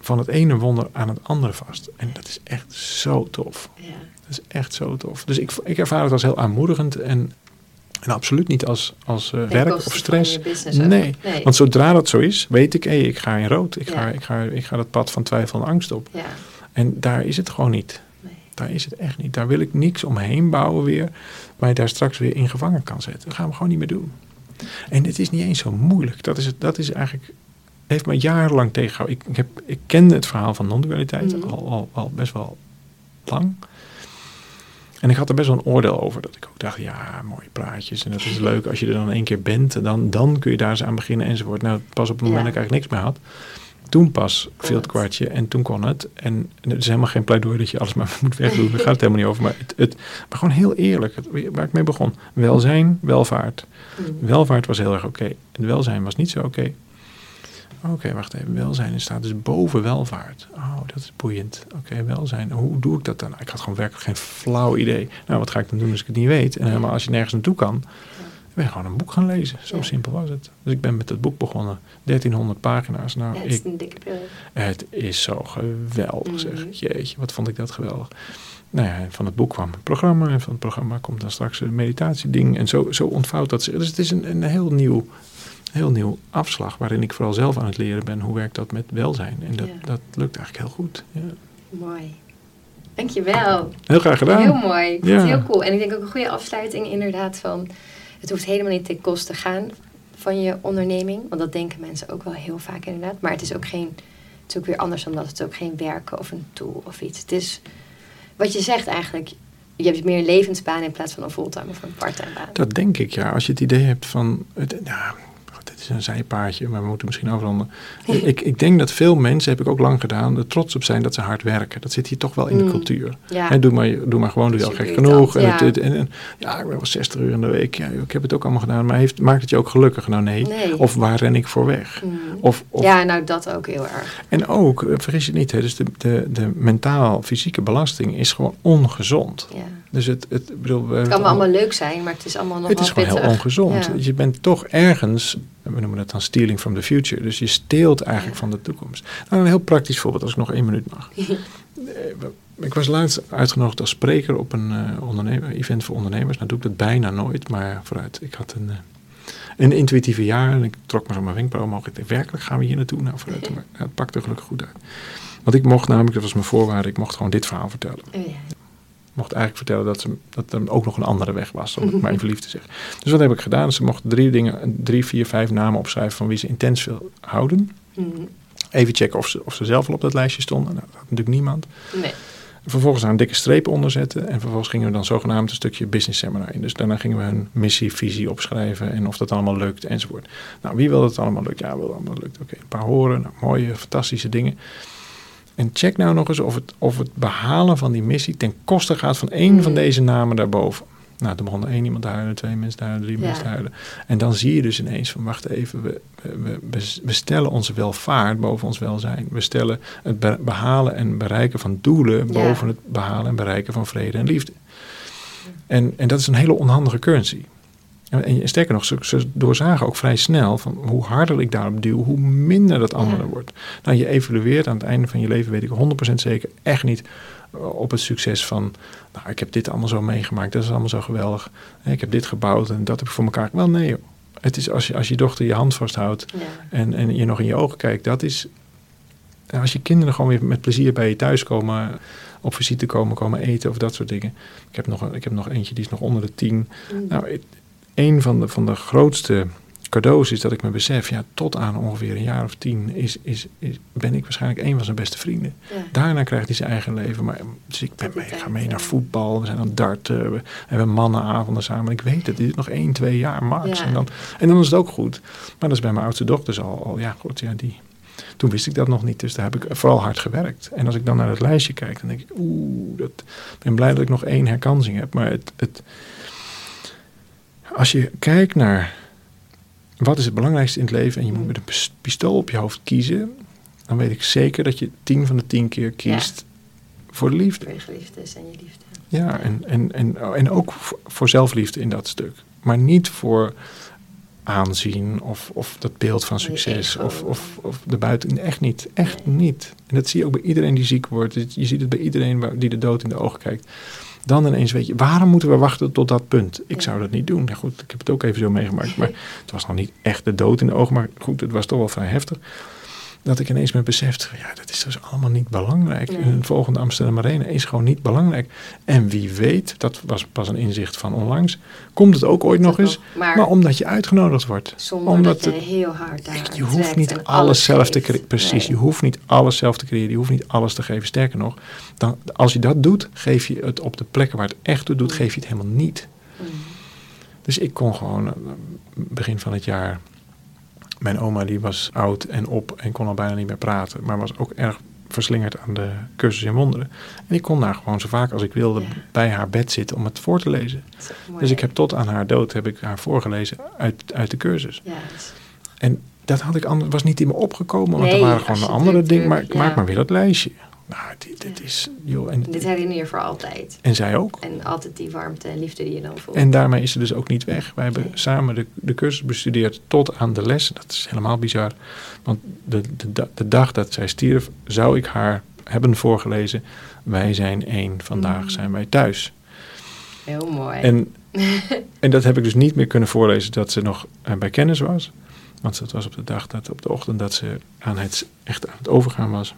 van het ene wonder aan het andere vast. En dat is echt zo tof. Ja. Dat is echt zo tof. Dus ik, ik ervaar het als heel aanmoedigend en, en absoluut niet als, als uh, werk of stress. Nee. nee. want zodra dat zo is, weet ik, hé, ik ga in rood. Ik, ga, ik, ga, ik ga dat pad van twijfel en angst op. Ja. En daar is het gewoon niet. Daar is het echt niet. Daar wil ik niks omheen bouwen weer, waar je daar straks weer in gevangen kan zetten. Dat gaan we gewoon niet meer doen. En het is niet eens zo moeilijk. Dat is, het, dat is eigenlijk heeft me jarenlang tegengehouden. Ik, ik, heb, ik kende het verhaal van non-dualiteit mm. al, al, al best wel lang. En ik had er best wel een oordeel over. Dat ik ook dacht, ja, mooie praatjes. En dat is leuk als je er dan één keer bent. Dan, dan kun je daar eens aan beginnen enzovoort. Nou, pas op het moment dat ik eigenlijk niks meer had. Toen pas viel het kwartje en toen kon het. En, het is helemaal geen pleidooi dat je alles maar moet wegdoen. Daar gaat het helemaal niet over. Maar, het, het, maar gewoon heel eerlijk, waar ik mee begon. Welzijn, welvaart. Mm. Welvaart was heel erg oké. Okay. En welzijn was niet zo oké. Oké, wacht even. Welzijn staat dus boven welvaart. Oh, dat is boeiend. Oké, welzijn. Hoe doe ik dat dan? Ik had gewoon werkelijk geen flauw idee. Nou, wat ga ik dan doen als ik het niet weet? En helemaal als je nergens naartoe kan, dan ben gewoon een boek gaan lezen. Zo simpel was het. Dus ik ben met het boek begonnen. 1300 pagina's. Nou, ja, het is een dikke periode. Het is zo geweldig, zeg. Mhm. Jeetje, wat vond ik dat geweldig. Nou ja, van het boek kwam het programma. En van het programma komt dan straks een meditatieding. En zo, zo ontvouwt dat zich. Dus het is een, een heel nieuw heel nieuw afslag waarin ik vooral zelf aan het leren ben hoe werkt dat met welzijn. En dat, dat lukt eigenlijk heel goed. Ja. Mooi. Dankjewel. Heel graag gedaan. Heel mooi. Ja. Heel cool. En ik denk ook een goede afsluiting inderdaad van... het hoeft helemaal niet ten koste te gaan van je onderneming. Want dat denken mensen ook wel heel vaak inderdaad. Maar het is ook geen... Het is ook weer anders dan dat het ook geen werken of een tool of iets. Het is wat je zegt eigenlijk je hebt meer een levensbaan in plaats van een fulltime of een parttime baan. Dat denk ik, ja. Als je het idee hebt van, het, ja, is een zijpaardje, maar we moeten misschien afronden. ik, ik denk dat veel mensen, heb ik ook lang gedaan, er trots op zijn dat ze hard werken. Dat zit hier toch wel in de mm. cultuur. Ja. doe, maar, doe maar gewoon, doe je al gek genoeg. En, ja. en, ja, ik ben wel 60 uur in de week. Ja, ik heb het ook allemaal gedaan, maar heeft, maakt het je ook gelukkig? Nou nee. Of waar ren ik voor weg? Mm. Of, of, ja, nou dat ook heel erg. En ook, eh, vergis je niet, hè, dus de, de, de mentaal-fysieke belasting is gewoon ongezond. Ja. Dus het, het, bedoel, het kan allemaal leuk zijn, maar het is allemaal nog Het is gewoon heel ongezond. Je bent toch ergens, we noemen dat dan stealing from the future. Dus je steelt eigenlijk van de toekomst. Nou, een heel praktisch voorbeeld, als ik nog één minuut mag. Eh, ik was laatst uitgenodigd als spreker op een uh, ondernemer, event voor ondernemers. Nou doe ik dat bijna nooit, maar vooruit. Ik had een, uh, een intuïtieve jaar en ik trok me zo mijn wenkbrauw omhoog. Ik dacht, werkelijk gaan we hier naartoe? Nou, vooruit. Maar het pakte gelukkig goed uit. Want ik mocht namelijk, dat was mijn voorwaarde, ik mocht gewoon dit verhaal vertellen. Oh ja mocht eigenlijk vertellen dat, ze, dat er ook nog een andere weg was, om het maar even lief te zeggen. Dus wat heb ik gedaan? Ze mochten drie, dingen, drie, vier, vijf namen opschrijven van wie ze intens wil houden. Mhm. Even checken of ze, of ze zelf al op dat lijstje stonden. Nou, dat had natuurlijk niemand. Nee. Vervolgens daar een dikke streep onder zetten. En vervolgens gingen we dan zogenaamd een stukje business seminar in. Dus daarna gingen we hun missie, visie opschrijven. En of dat allemaal lukt enzovoort. Nou, wie wil dat allemaal lukt? Ja, wil allemaal lukt. Oké, een paar horen. Nou, mooie, fantastische dingen. En check nou nog eens of het, of het behalen van die missie ten koste gaat van één van mm. deze namen daarboven. Nou, toen begon één iemand te huilen, twee mensen te huilen, drie mensen te huilen. En dan zie je dus ineens van, wacht even, we, we, we, stellen onze welvaart boven ons welzijn. We stellen het behalen en bereiken van doelen boven het behalen en bereiken van vrede en liefde. En, en dat is een hele onhandige currency. En sterker nog, ze, ze, doorzagen ook vrij snel van hoe harder ik daarop duw, hoe minder dat andere wordt. Nou, je evalueert aan het einde van je leven, weet ik 100% zeker, echt niet eh, op het succes van, nou, ik heb dit allemaal zo meegemaakt, dat is allemaal zo geweldig. Ik heb dit gebouwd en dat heb ik voor elkaar. Wel, nee, het is als je, als je dochter je hand vasthoudt en, en je nog in je ogen kijkt, dat is, als je kinderen gewoon weer met plezier bij je thuis komen op visite komen, komen eten of dat soort dingen. Ik heb nog, ik heb nog eentje die is nog onder de tien. Mm. Nou, een van de, van de grootste cadeaus is dat ik me besef, ja, tot aan ongeveer een jaar of tien is, is, is ben ik waarschijnlijk een van zijn beste vrienden. Ja. Daarna krijgt hij zijn eigen leven. Maar, dus ik ben mee, ga mee naar voetbal, we zijn aan darten, we hebben mannenavonden samen. Ik weet het, dit is nog één, twee jaar max. Ja. En, dan, en dan is het ook goed. Maar dat is bij mijn oudste dochters al, al ja, god, ja, die... Toen wist ik dat nog niet, dus daar heb ik vooral hard gewerkt. En als ik dan naar het lijstje kijk, dan denk ik, oeh, dat, ik ben blij dat ik nog één herkansing heb. Maar het, het, als je kijkt naar wat is het belangrijkste in het leven en je moet met een pis- pistool op je hoofd kiezen, dan weet ik zeker dat je tien van de tien keer kiest voor de liefde. Voor je geliefdes en je liefde. Ja, en, en, en, en ook voor, zelfliefde in dat stuk. Maar niet voor aanzien of, of dat beeld van succes of, of, of de buiten. Echt niet, echt Nee. niet. En dat zie je ook bij iedereen die ziek wordt. Je ziet het bij iedereen die de dood in de ogen kijkt. Dan ineens weet je, waarom moeten we wachten tot dat punt? Ik zou dat niet doen. Nou goed, ik heb het ook even zo meegemaakt. Maar het was nog niet echt de dood in de ogen. Maar goed, het was toch wel vrij heftig. Dat ik ineens me besefte, van, ja, dat is dus allemaal niet belangrijk. Nee. Een volgende Amsterdam Arena is gewoon niet belangrijk. En wie weet, dat was pas een inzicht van onlangs, komt het ook ooit nog eens. Maar, Maar omdat je uitgenodigd wordt. zonder omdat dat je het- heel hard daar je hoeft niet alles zelf te creëren. Precies, Nee. je hoeft niet alles zelf te creëren. Je hoeft niet alles te geven. Sterker nog, dan, als je dat doet, geef je het op de plekken waar het echt toe doet, Mm. geef je het helemaal niet. Mm. Dus ik kon gewoon eh, begin van het jaar. Mijn oma die was oud en op en kon al bijna niet meer praten, maar was ook erg verslingerd aan de cursus in wonderen. En ik kon daar gewoon zo vaak als ik wilde Ja. bij haar bed zitten om het voor te lezen. Mooi, Dus ik heb tot aan haar dood heb ik haar voorgelezen uit, uit de cursus. Ja, En dat had ik anders, was niet in me opgekomen, want Nee, er waren gewoon andere dingen. Maar ik maak maar weer dat lijstje. Nou, dit, dit Ja. is, joh, en, dit herinner je voor altijd. en zij ook. En altijd die warmte en liefde die je dan voelt. En daarmee is ze dus ook niet weg. Wij hebben Nee. samen de, de cursus bestudeerd tot aan de les. Dat is helemaal bizar. Want de, de, de dag dat zij stierf, zou ik haar hebben voorgelezen. Wij zijn één, vandaag Mm. zijn wij thuis. Heel mooi. En, en dat heb ik dus niet meer kunnen voorlezen dat ze nog eh, bij kennis was. Want dat was op de dag, dat, op de ochtend dat ze aan het, echt aan het overgaan was.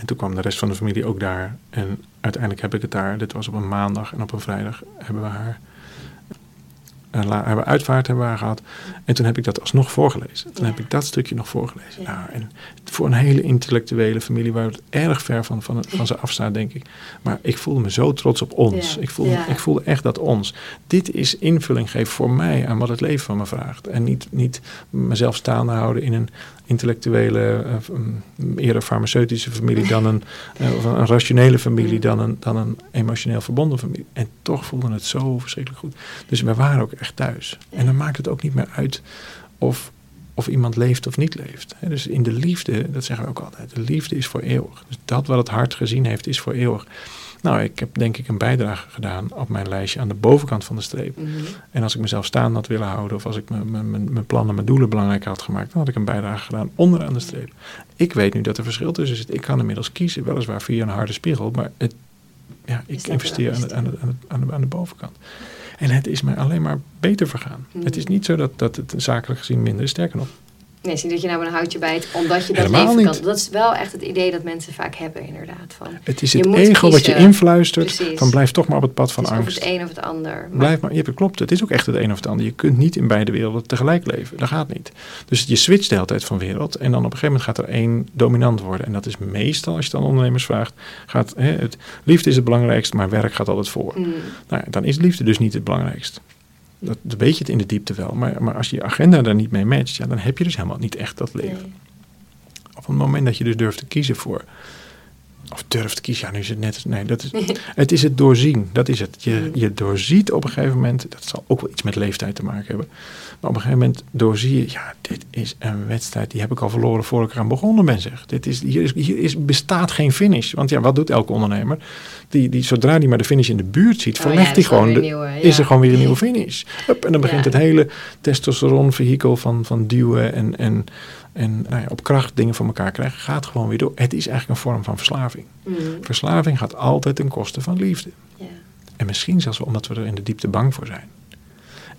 En toen kwam de rest van de familie ook daar. En uiteindelijk heb ik het daar, dit was op een maandag en op een vrijdag, hebben we haar. La- hebben we uitvaart hebben we gehad. En toen heb ik dat alsnog voorgelezen. Toen Ja. heb ik dat stukje nog voorgelezen. Ja. Nou, en voor een hele intellectuele familie waar het erg ver van, van, van ze afstaat, denk ik. Maar ik voelde me zo trots op ons. Ja. Ik, voelde, ik voelde echt dat ons. Dit is invulling geven voor mij aan wat het leven van me vraagt. En niet, niet mezelf staande houden in een intellectuele, eh, mm, eerder farmaceutische familie dan een, eh, of een rationele familie Mm. dan een, dan een emotioneel verbonden familie. En toch voelde het zo verschrikkelijk goed. Dus we waren ook echt thuis. En dan maakt het ook niet meer uit of, of iemand leeft of niet leeft. Dus in de liefde, dat zeggen we ook altijd, de liefde is voor eeuwig. Dus dat wat het hart gezien heeft, is voor eeuwig. Nou, ik heb denk ik een bijdrage gedaan op mijn lijstje aan de bovenkant van de streep. Mhm. En als ik mezelf staande had willen houden, of als ik mijn- plannen, mijn doelen belangrijk had gemaakt, dan had ik een bijdrage gedaan onderaan de streep. Ik weet nu dat er verschil tussen zit. Ik kan inmiddels kiezen, weliswaar via een harde spiegel, maar het, ja, ik investeer aan de, aan, de, aan, de, aan de bovenkant. En het is mij alleen maar beter vergaan. Mm. Het is niet zo dat, dat het zakelijk gezien minder is. Sterker nog, Nee, zie dat je nou een houtje bijt, omdat je dat Helemaal niet. kan. Dat is wel echt het idee dat mensen vaak hebben, inderdaad. Van, het is het ego wat je influistert. Precies. Van blijf toch maar op het pad van het is of angst. het een of het ander. Maar- Blijf maar, je hebt klopt. Het is ook echt het een of het ander. Je kunt niet in beide werelden tegelijk leven. Dat gaat niet. Dus je switcht de hele tijd van wereld. En dan op een gegeven moment gaat er één dominant worden. En dat is meestal, als je aan ondernemers vraagt, gaat hè, het, liefde is het belangrijkste, maar werk gaat altijd voor. Mm, Nou, dan is liefde dus niet het belangrijkste. Dat, dat weet je het in de diepte wel. Maar, maar als je agenda daar niet mee matcht, ja, dan heb je dus helemaal niet echt dat leven. nee. Op het moment dat je dus durft te kiezen voor. Of durft kiezen, ja, nu is het net. Nee, dat is, het is het doorzien. Dat is het. Je, Mm. je doorziet op een gegeven moment. Dat zal ook wel iets met leeftijd te maken hebben. Maar op een gegeven moment doorzie je. Ja, dit is een wedstrijd. Die heb ik al verloren voor ik eraan begonnen ben. Zeg. Dit is, hier is, hier is, bestaat geen finish. Want ja, wat doet elke ondernemer? Die, die, zodra die maar de finish in de buurt ziet, Oh verlegt ja, hij gewoon. de- nieuwe, Is er gewoon weer een nieuwe finish. Hup, en dan begint het hele testosteronvehikel van, van duwen en, en, en nou ja, op kracht dingen van elkaar krijgen. Gaat gewoon weer door. Het is eigenlijk een vorm van verslaving. Mm, Verslaving gaat altijd ten koste van liefde. ja. En misschien zelfs wel omdat we er in de diepte bang voor zijn.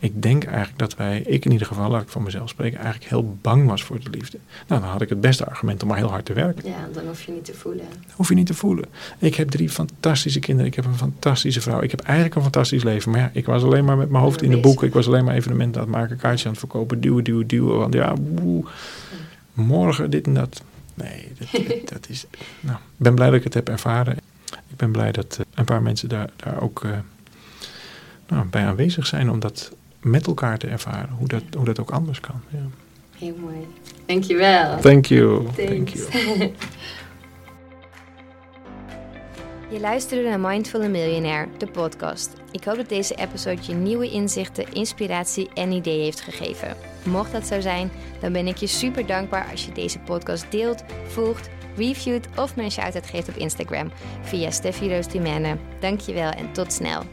Ik denk eigenlijk dat wij, ik in ieder geval, laat ik van mezelf spreken, eigenlijk heel bang was voor de liefde. Nou, dan had ik het beste argument om maar heel hard te werken. Ja, dan hoef je niet te voelen. hoef je niet te voelen. Ik heb drie fantastische kinderen, ik heb een fantastische vrouw, ik heb eigenlijk een fantastisch leven. Maar ja, ik was alleen maar met mijn hoofd in de boeken, ik was alleen maar evenementen aan het maken, kaartjes aan het verkopen, duwen, duwen, duwen. Want ja, woe, morgen dit en dat. Nee, dat, dat is. Nou, ik ben blij dat ik het heb ervaren. Ik ben blij dat uh, een paar mensen daar, daar ook uh, nou, bij aanwezig zijn om dat met elkaar te ervaren, hoe dat, hoe dat ook anders kan. Ja. Heel mooi. Dankjewel. Thank you. Thank you. Je luisterde naar Mindful Millionaire, de podcast. Ik hoop dat deze episode je nieuwe inzichten, inspiratie en ideeën heeft gegeven. Mocht dat zo zijn, dan ben ik je super dankbaar als je deze podcast deelt, volgt, reviewt of me een shout-out geeft op Instagram via Steffi Roos Dankjewel en tot snel.